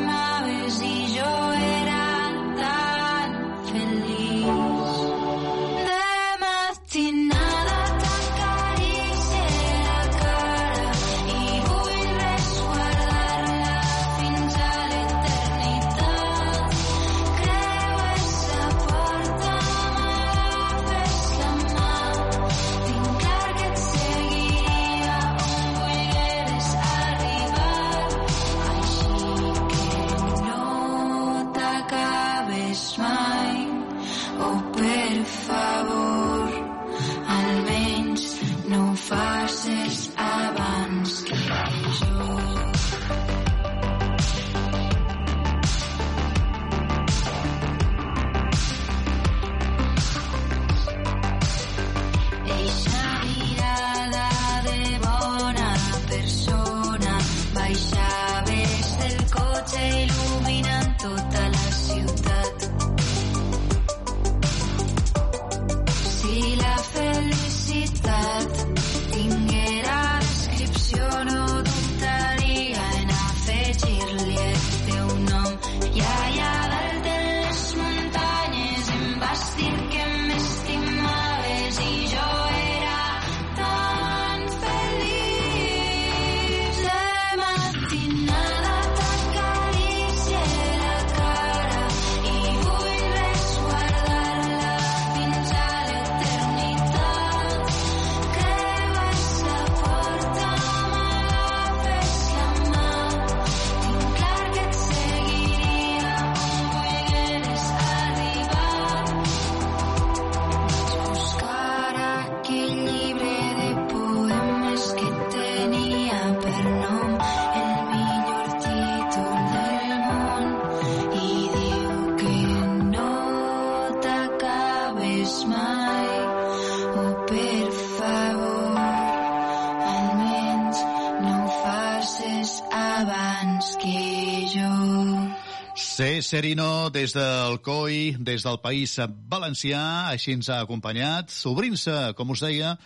Serino des del COI, des del País Valencià, així ens ha acompanyat, obrint-se, com us deia,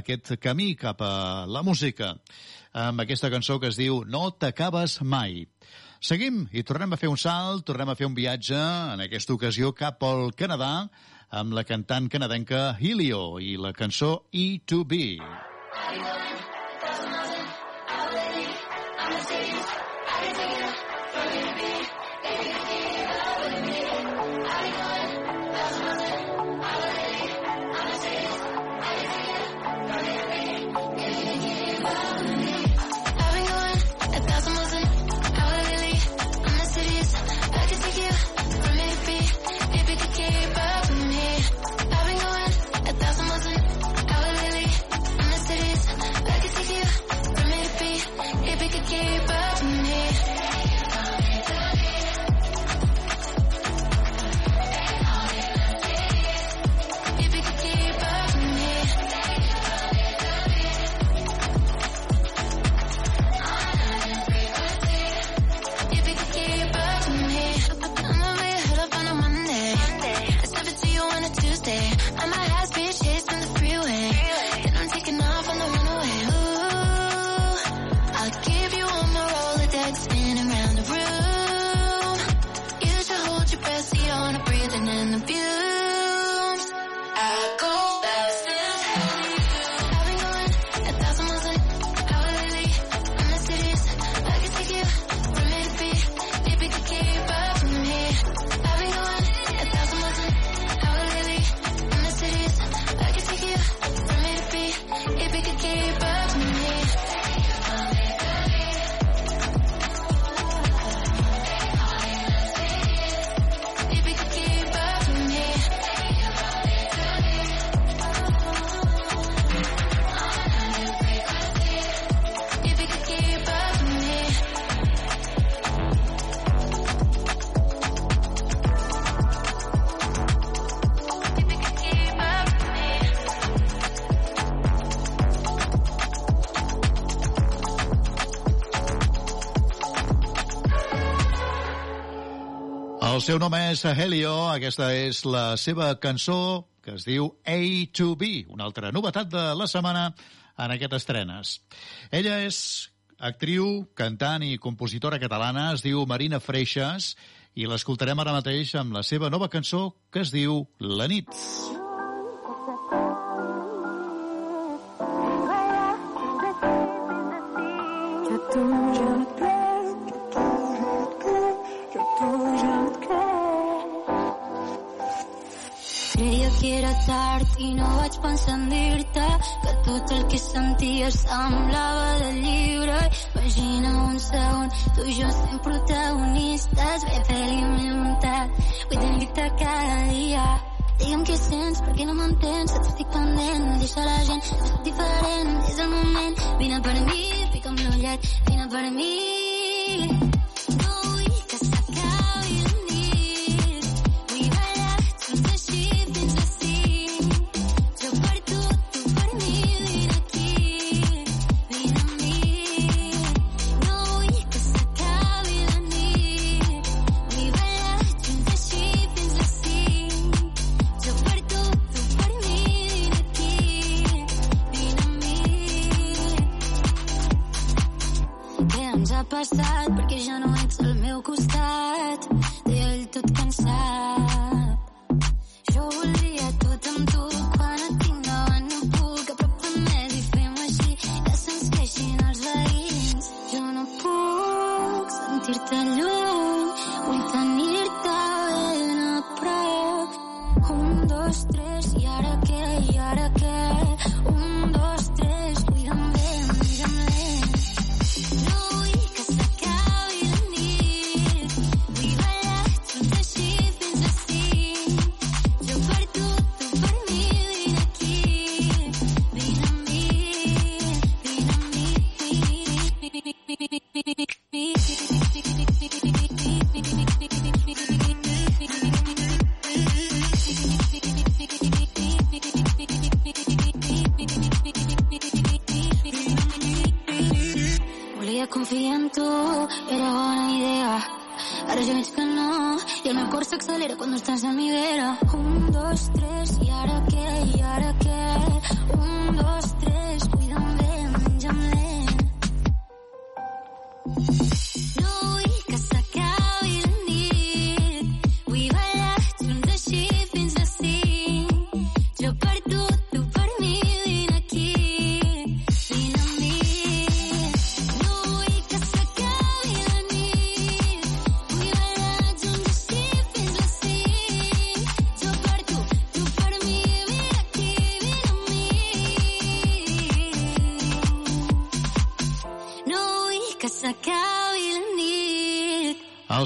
aquest camí cap a la música, amb aquesta cançó que es diu No t'acabes mai. Seguim i tornem a fer un salt, tornem a fer un viatge, en aquesta ocasió cap al Canadà, amb la cantant canadenca Helio i la cançó E2B. I've seu nom és Helio, aquesta és la seva cançó que es diu A to B, una altra novetat de la setmana en aquest estrenes. Ella és actriu, cantant i compositora catalana, es diu Marina Freixas, i l'escoltarem ara mateix amb la seva nova cançó que es diu La nit. Je tard i no vaig pensar en dir-te que tot el que sentia semblava de llibre. Imagina un segon, tu i jo sent protagonistes, bé vull tenir-te cada dia. Digue'm què sents, per què no m'entens, et estic pendent, deixa la gent, és diferent, és el moment, vine per mi, fica'm l'ullet, vine per mi. Volia confiar en tu, era bona idea. Ara ja veig que no, i el meu cor s'accelera quan estàs a mi vera. Un, dos, tres, i ara què, i ara què? Un, dos,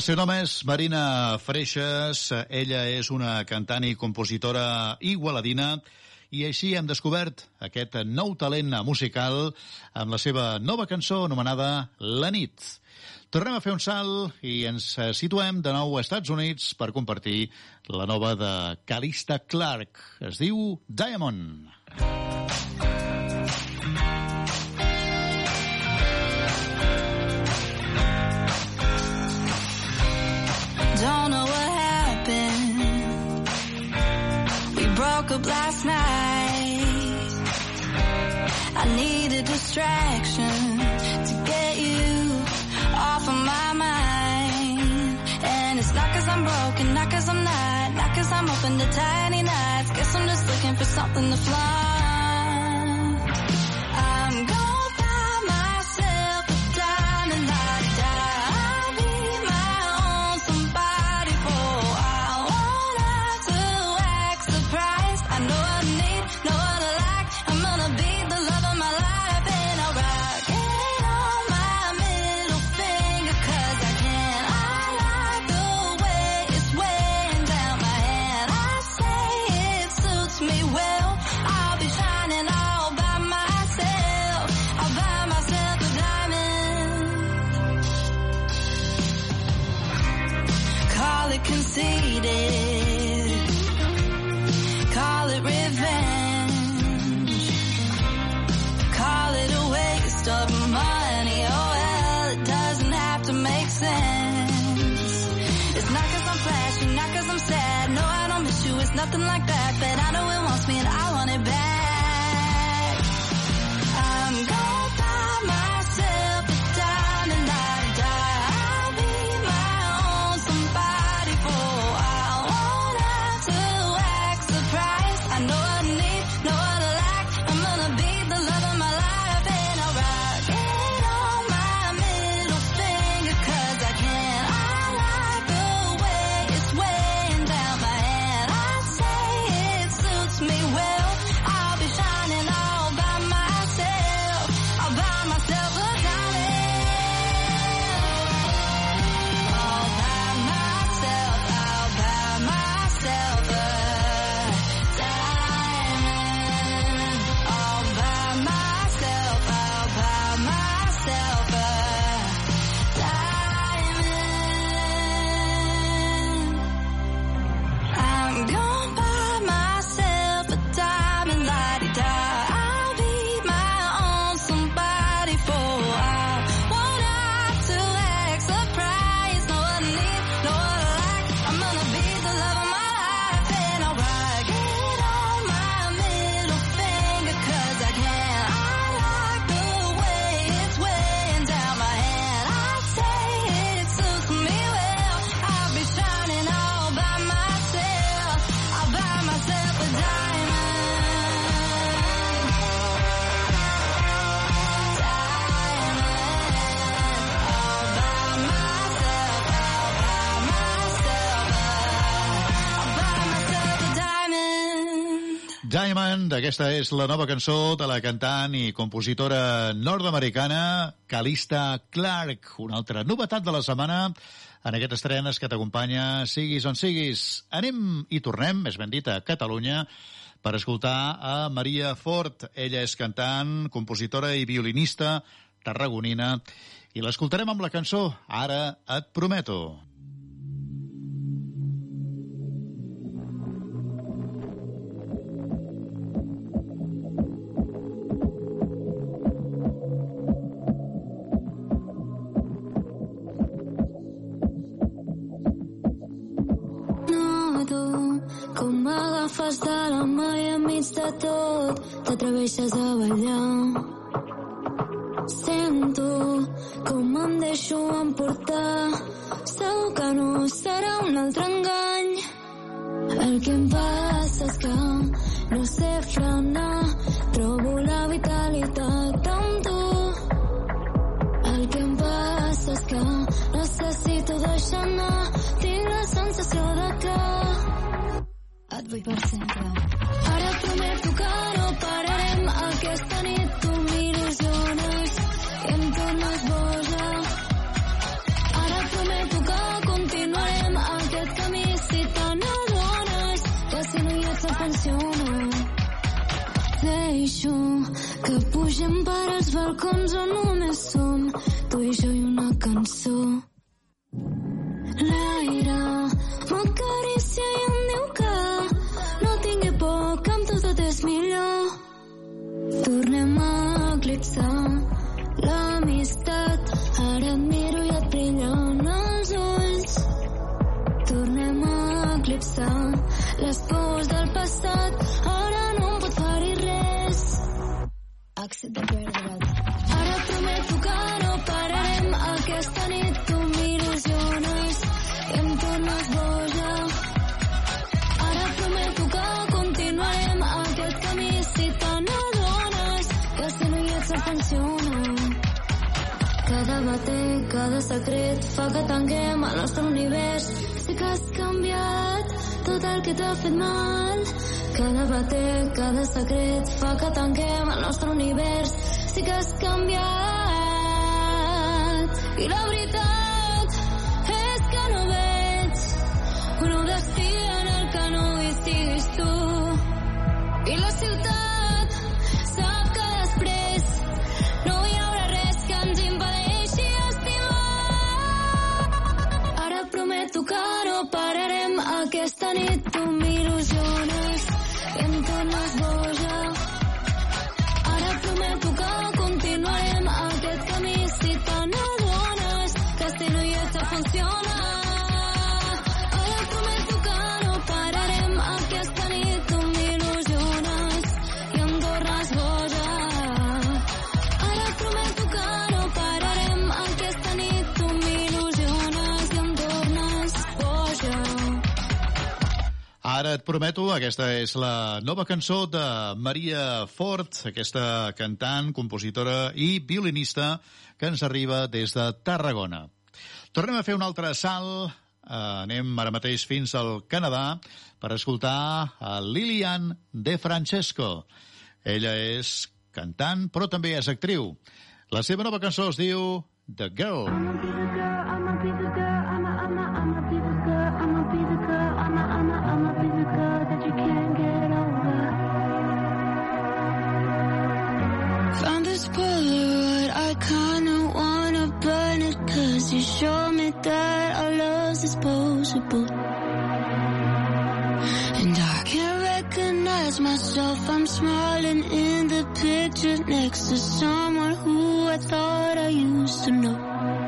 seu nom és Marina Freixas, ella és una cantant i compositora igualadina i així hem descobert aquest nou talent musical amb la seva nova cançó anomenada La nit. Tornem a fer un salt i ens situem de nou a Estats Units per compartir la nova de Calista Clark. Es diu Diamond. Don't We broke up last night. I need a distraction to get you off of my mind. And it's not cause I'm broken, not cause I'm not, not cause I'm open to tiny nights. Guess I'm just looking for something to flaunt. Aquesta és la nova cançó de la cantant i compositora nord-americana Calista Clark. Una altra novetat de la setmana en aquest estrenes que t'acompanya siguis on siguis. Anem i tornem, més ben dit, a Catalunya per escoltar a Maria Fort. Ella és cantant, compositora i violinista tarragonina i l'escoltarem amb la cançó Ara et prometo. M'agafes de la mà i enmig de tot. T'atreveixes a ballar. Sento com em deixo emportar. Segur que no serà un altre engany. El que em passa és que no sé frenar. Trobo la vitalitat amb tu. El que em passa és que necessito deixar anar. Tinc la sensació de que et vull per sempre Ara et prometo que no pararem aquesta nit tu m'il·lusiones i em tornes boja. Ara et prometo que continuarem aquest camí si te n'adones que si no hi ets et funciona. Deixo que pugem per als balcons on només som tu i jo i una cançó. L'aire m'acaricia és millor. Tornem a eclipsar l'amistat. Ara et miro i et brillen els ulls. Tornem a eclipsar les pors del passat. Ara no em pot ferir res. Èxit de perdre't. Ara et prometo que Cada bater, cada secret fa que tanquem el nostre univers. Sé que has canviat tot el que t'ha fet mal. Cada bater, cada secret fa que tanquem el nostre univers. Sé que has canviat. I la veritat és que no veig un destí en el que no hi siguis tu. I la ciutat aquesta nit. Tu m'il·lusiones et prometo, aquesta és la nova cançó de Maria Fort, aquesta cantant, compositora i violinista que ens arriba des de Tarragona. Tornem a fer un altre salt, eh, anem ara mateix fins al Canadà per escoltar a Lilian De Francesco. Ella és cantant, però també és actriu. La seva nova cançó es diu The Girl. Found me that our love's disposable And I can't recognize myself, I'm smiling in the picture Next to someone who I thought I used to know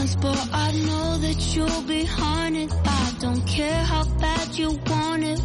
but I know that you'll be haunted. I don't care how bad you want it,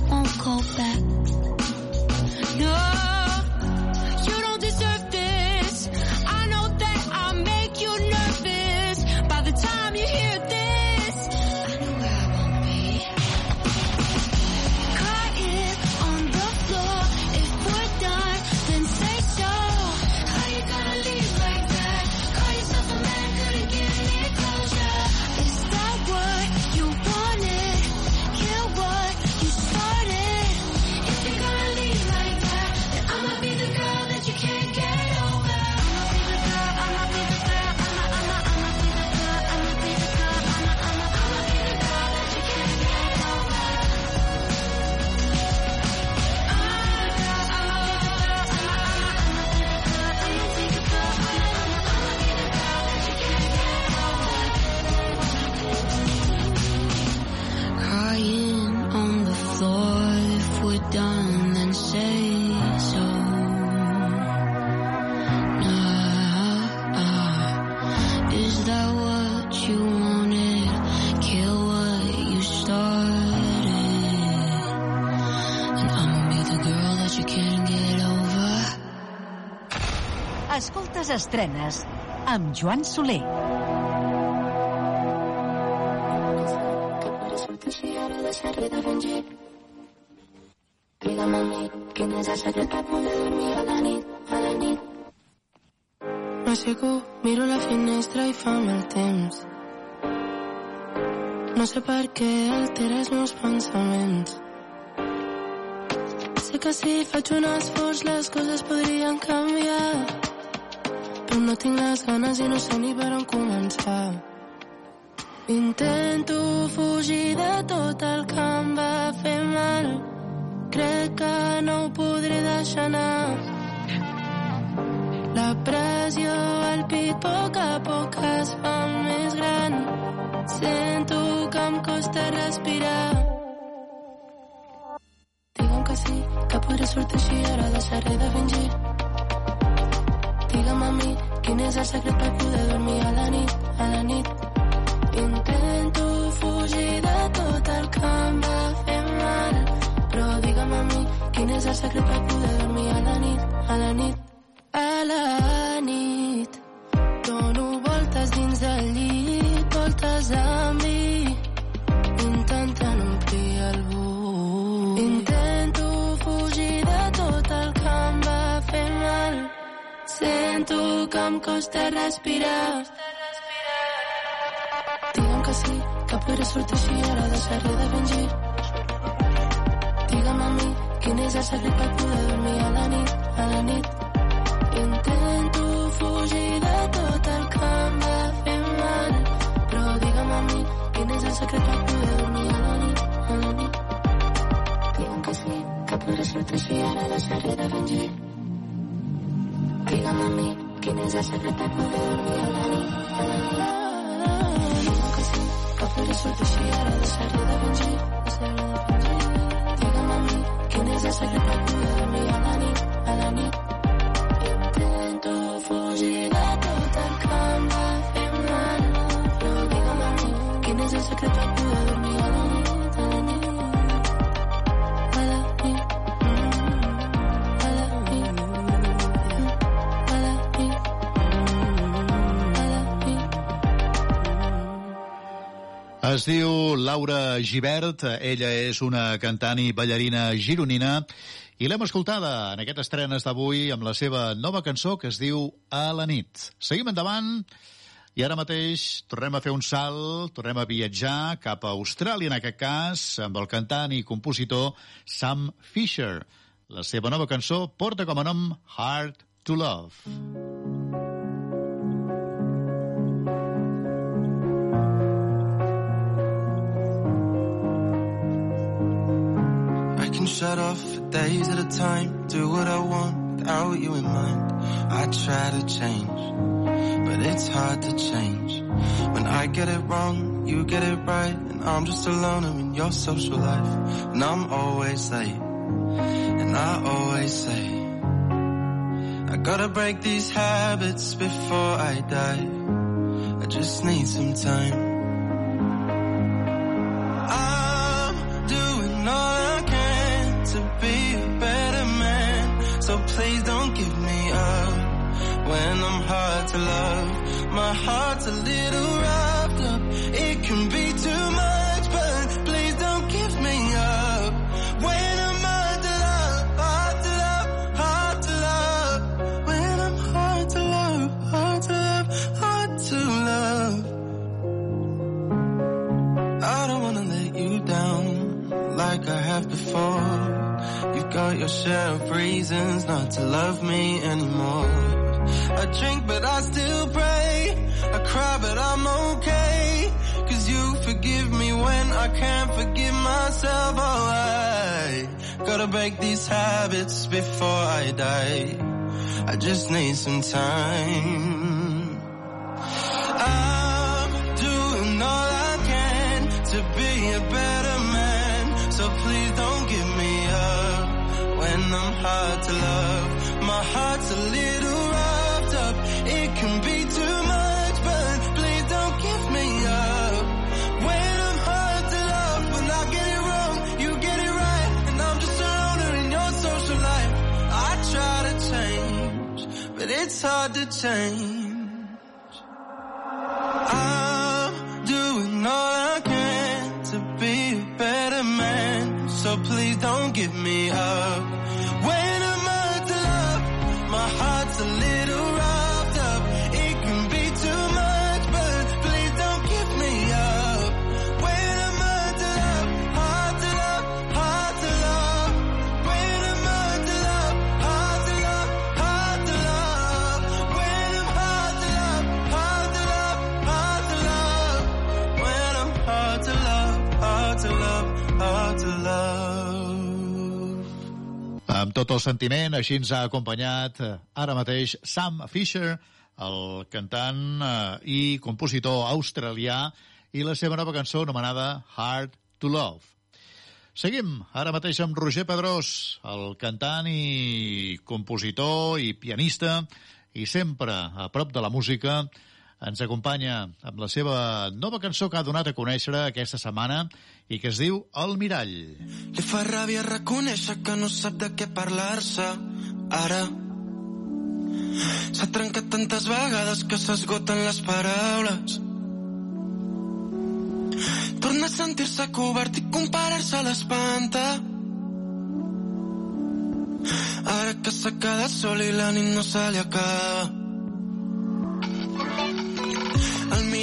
Escoltes estrenes amb Joan Soler. Digue'm. M'aixeco, miro la finestra i fa mal temps. No sé per què altera els meus pensaments. Sé que si faig un esforç les coses podrien canviar. No tinc les ganes i no sé ni per on començar. Intento fugir de tot el que em va fer mal. Crec que no ho podré deixar anar. La pressió al pit poc a poc es fa més gran. Sento que em costa respirar. Que sí, que podré sortir així, ara deixaré de fingir. És el secret per poder dormir a la nit, a la nit. Intento fugir de tot el que em va fer mal. Però digue'm a mi, quin és el secret per poder dormir a la nit, a la nit. A la nit em costa respirar. Digue'm que sí, que podré sortir així, ara deixaré de fingir. Digue'm a mi, quin és el secret per poder dormir a la nit, a la nit. Intento fugir de tot el que em va fer mal. Però digue'm a mi, quin és el secret per poder dormir a la nit, a la nit. Digue'm que sí, que podré sortir així, ara deixaré de fingir. Digue'm a mi, quin és el secret per poder dormir a la nit. Digue'm que sí, que podré sortir així, ara deixaré de fingir. Deixaré de fingir. Digue'm a mi, quin és el secret per poder dormir a la nit, a la nit. Intento fugir de tot el que em va fer mal. Digue'm a mi, quin és el secret per poder dormir Es diu Laura Givert, ella és una cantant i ballarina gironina i l'hem escoltada en aquest estrenes d'avui amb la seva nova cançó que es diu A la nit. Seguim endavant i ara mateix tornem a fer un salt, tornem a viatjar cap a Austràlia, en aquest cas, amb el cantant i compositor Sam Fisher. La seva nova cançó porta com a nom Hard to Love. Can shut off for days at a time, do what I want without you in mind. I try to change, but it's hard to change. When I get it wrong, you get it right, and I'm just a loner in your social life. And I'm always late, and I always say, I gotta break these habits before I die. I just need some time. When I'm hard to love. My heart's a little wrapped up. It can be too much, but please don't give me up. When I'm hard to love, hard to love, hard to love. When I'm hard to love, hard to love, hard to love. I don't wanna let you down like I have before. You've got your share of reasons not to love me anymore. I drink but I still pray. I cry but I'm okay. Cause you forgive me when I can't forgive myself. Oh, I gotta break these habits before I die. I just need some time. I'm doing all I can to be a better man. So please don't give me up when I'm hard to love. Hard to change. Tot el sentiment, així ens ha acompanyat eh, ara mateix Sam Fisher, el cantant eh, i compositor australià, i la seva nova cançó anomenada Hard to Love. Seguim ara mateix amb Roger Pedrós, el cantant i compositor i pianista, i sempre a prop de la música, ens acompanya amb la seva nova cançó que ha donat a conèixer aquesta setmana i que es diu El Mirall. Li fa ràbia reconèixer que no sap de què parlar-se ara. S'ha trencat tantes vegades que s'esgoten les paraules. Torna a sentir-se covard i comparar-se a l'espanta. Ara que s'ha quedat sol i la nit no se li acaba.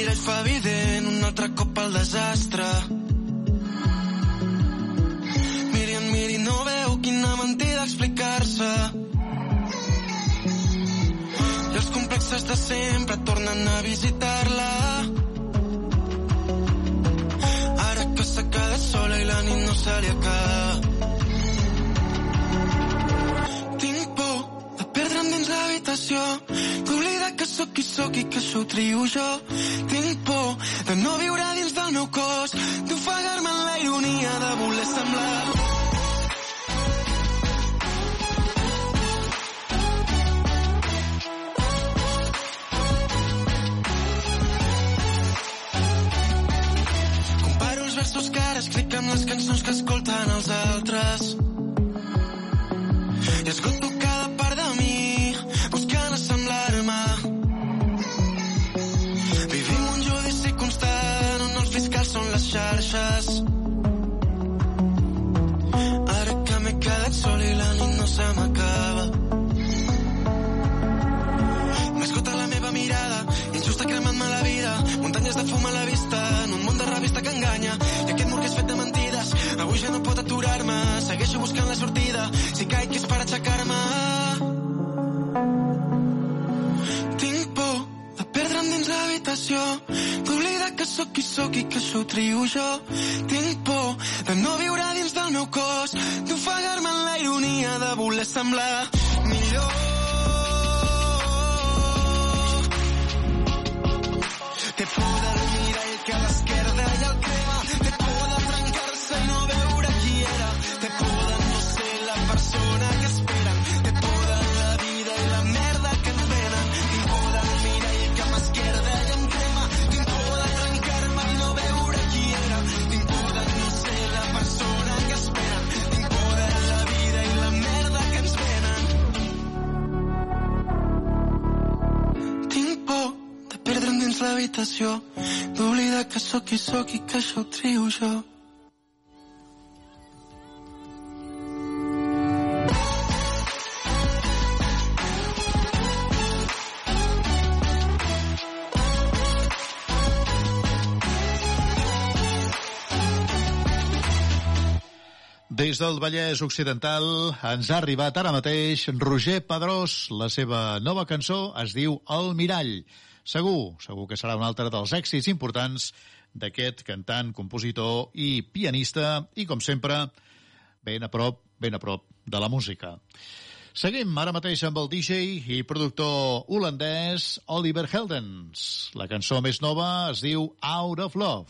Mirall fa evident un altre cop el desastre. Miri en miri, no veu quina mentida explicar-se. I els complexes de sempre tornen a visitar-la. Ara que quedat sola i la nit no se li acaba. Dins l'habitació, d'oblidar que sóc qui sóc i que això ho trio jo. Tinc por de no viure dins del meu cos, d'ofegar-me en la ironia de voler semblar versos que ara escric amb les cançons que escolten els altres. I esgoto xarxes. Ara que m'he quedat sol i la nit no se m'acaba. M'esgota la meva mirada, injusta cremant-me la vida, muntanyes de fum a la vista, en un món de revista que enganya, i aquest mur que és fet de mentides, avui ja no pot aturar-me, segueixo buscant la sortida, si caic és per aixecar-me. Tinc por de perdre'm dins l'habitació, que sóc qui sóc i que això trio jo. Tinc por de no viure dins del meu cos, d'ofegar-me en la ironia de voler semblar millor. Té por del mirall que a l'esquerda hi ha el l'habitació d'oblidar que sóc qui sóc i que això ho trio jo. Des del Vallès Occidental ens ha arribat ara mateix Roger Pedrós. La seva nova cançó es diu El Mirall. Segur, segur que serà un altre dels èxits importants d'aquest cantant, compositor i pianista i, com sempre, ben a prop, ben a prop de la música. Seguim ara mateix amb el DJ i productor holandès Oliver Heldens. La cançó més nova es diu Out of Love.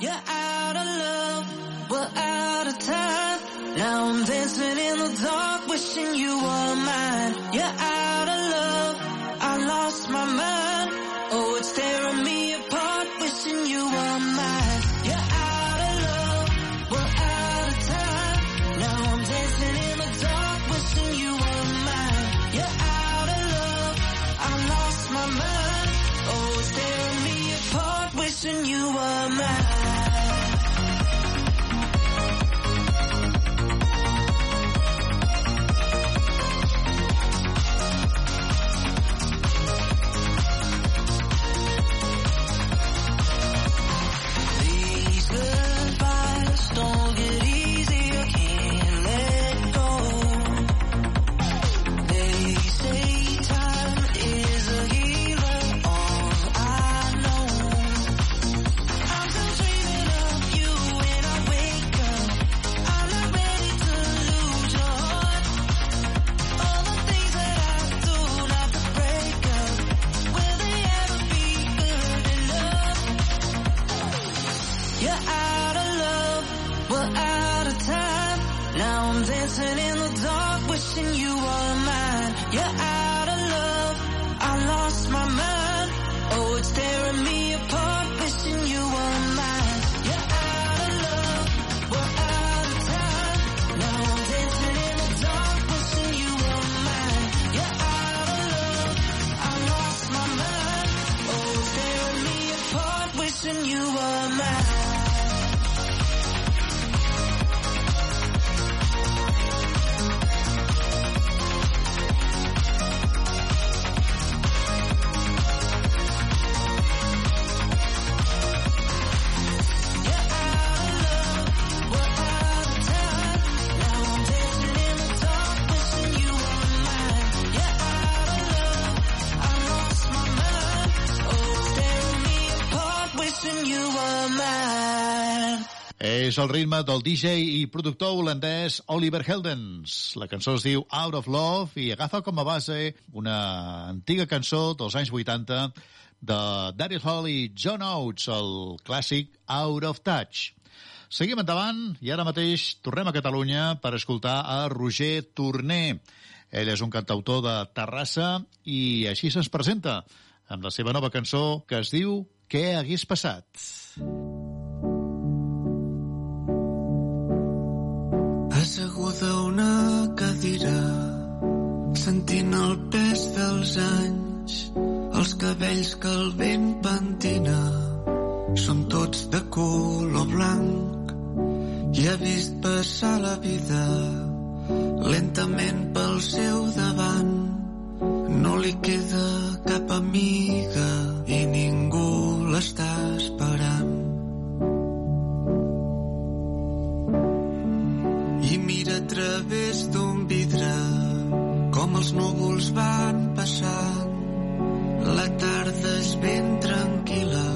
You're out of love, we're out of time. Now I'm dancing in the dark, wishing you were mine. You're out of love, lost my mind. Oh, it's tearing me És el ritme del DJ i productor holandès Oliver Heldens. La cançó es diu Out of Love i agafa com a base una antiga cançó dels anys 80 de Daryl Hall i John Oates, el clàssic Out of Touch. Seguim endavant i ara mateix tornem a Catalunya per escoltar a Roger Torné. Ell és un cantautor de Terrassa i així se'ns presenta amb la seva nova cançó que es diu Què hagués passat? Asseguda sentint el pes dels anys, els cabells que el vent pentina, són tots de color blanc, i ha vist passar la vida lentament pel seu davant. No li queda cap amiga i ningú l'està esperant. I mira a través d'un els núvols van passant. La tarda és ben tranquil·la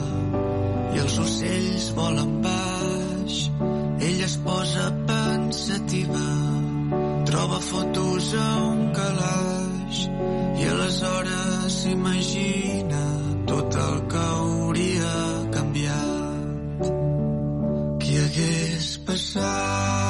i els ocells volen baix. Ella es posa pensativa, troba fotos a un calaix i aleshores s'imagina tot el que hauria canviat. Qui hagués passat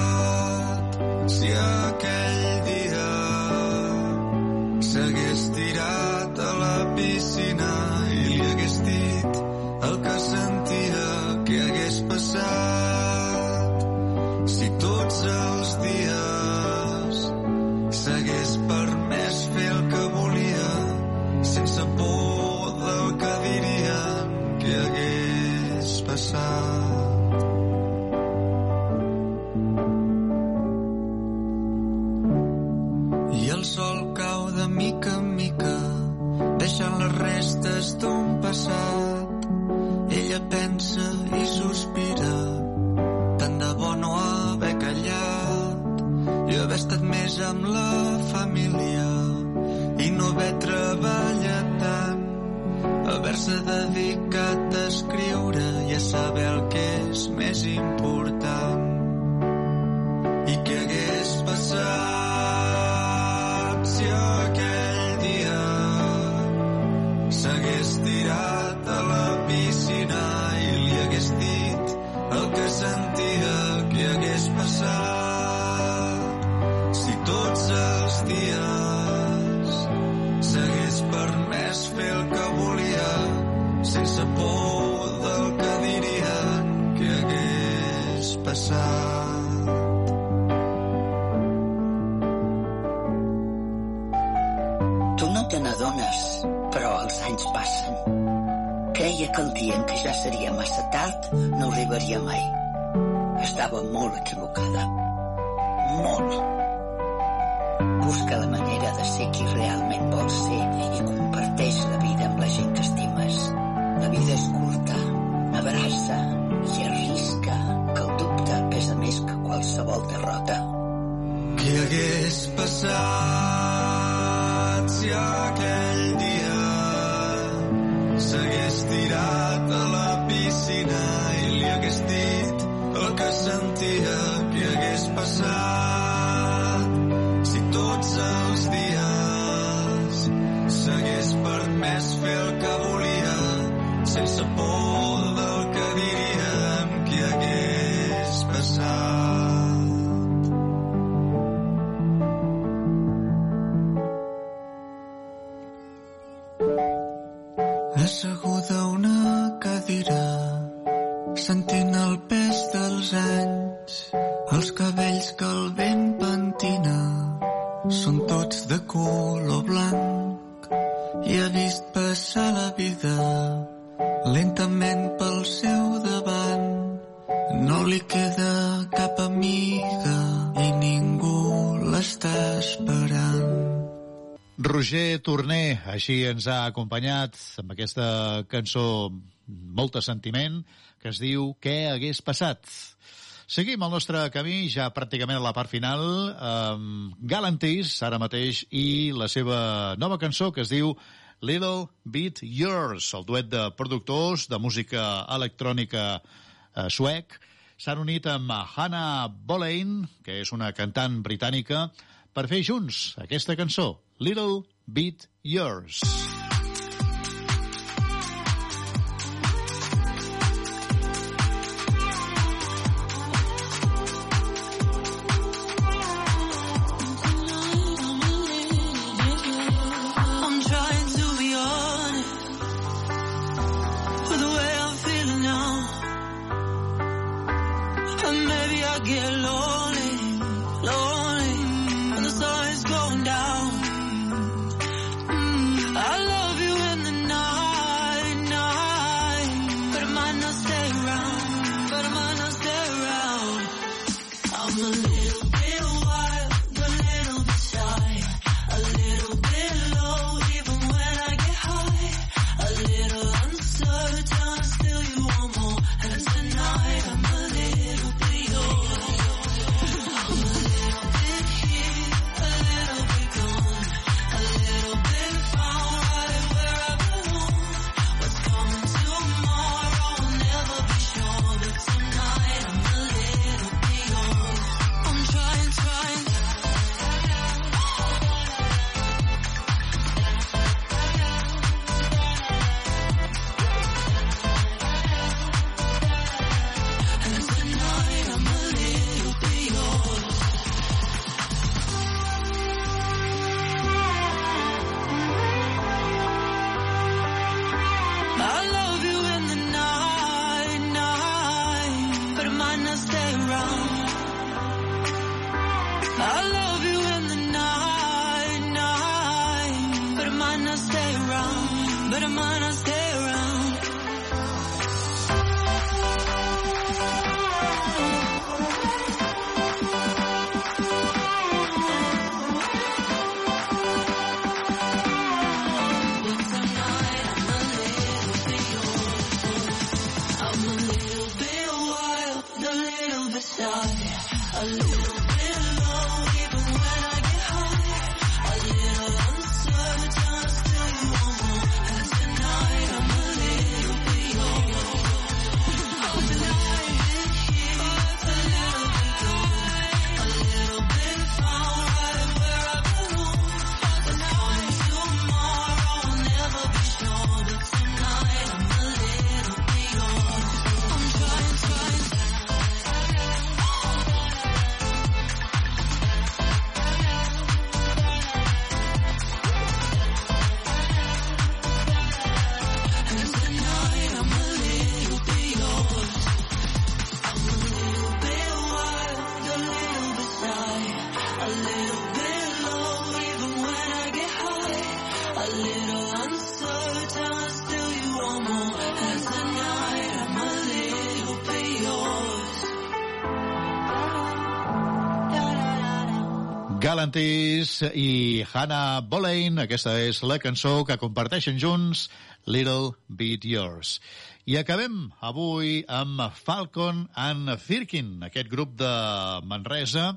amb la família i no haver treballat tant, haver-se dedicat a escriure i a saber el que és més important. que el dia en què ja seria massa tard no arribaria mai. Estava molt equivocada. Molt. Busca la manera de ser qui realment vols ser i comparteix la vida amb la gent que estimes. La vida és curta, abraça i arrisca que el dubte pesa més que qualsevol derrota. Què hagués passat Torné, així ens ha acompanyat amb aquesta cançó molt de sentiment, que es diu Què hagués passat? Seguim el nostre camí, ja pràcticament a la part final, amb Galantis, ara mateix, i la seva nova cançó, que es diu Little Bit Yours, el duet de productors de música electrònica eh, suec, s'han unit amb Hannah Boleyn, que és una cantant britànica, per fer junts aquesta cançó, Little Beat Yours. love. Galantis i Hannah Boleyn. Aquesta és la cançó que comparteixen junts, Little Bit Yours. I acabem avui amb Falcon and Firkin, aquest grup de Manresa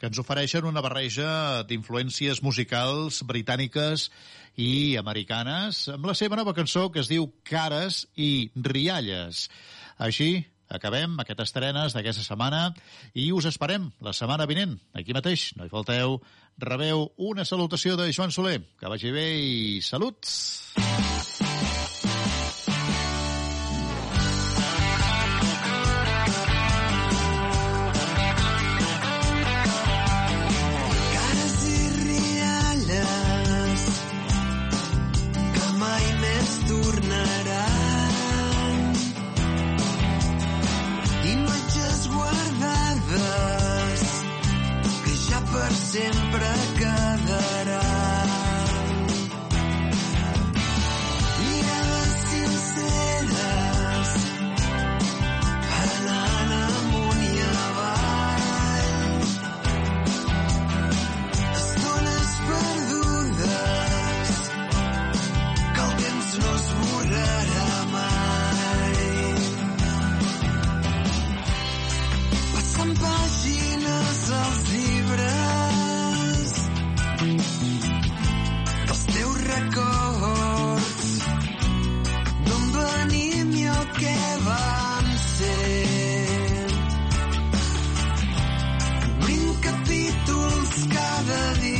que ens ofereixen una barreja d'influències musicals britàniques i americanes amb la seva nova cançó que es diu Cares i Rialles. Així, acabem aquestes estrenes d'aquesta setmana i us esperem la setmana vinent, aquí mateix, no hi falteu, rebeu una salutació de Joan Soler. Que vagi bé i saluts! believe.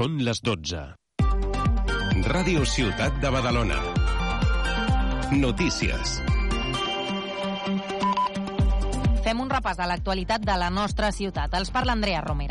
Són les 12. Ràdio Ciutat de Badalona. Notícies. Fem un repàs de l'actualitat de la nostra ciutat. Els parla Andrea Romera.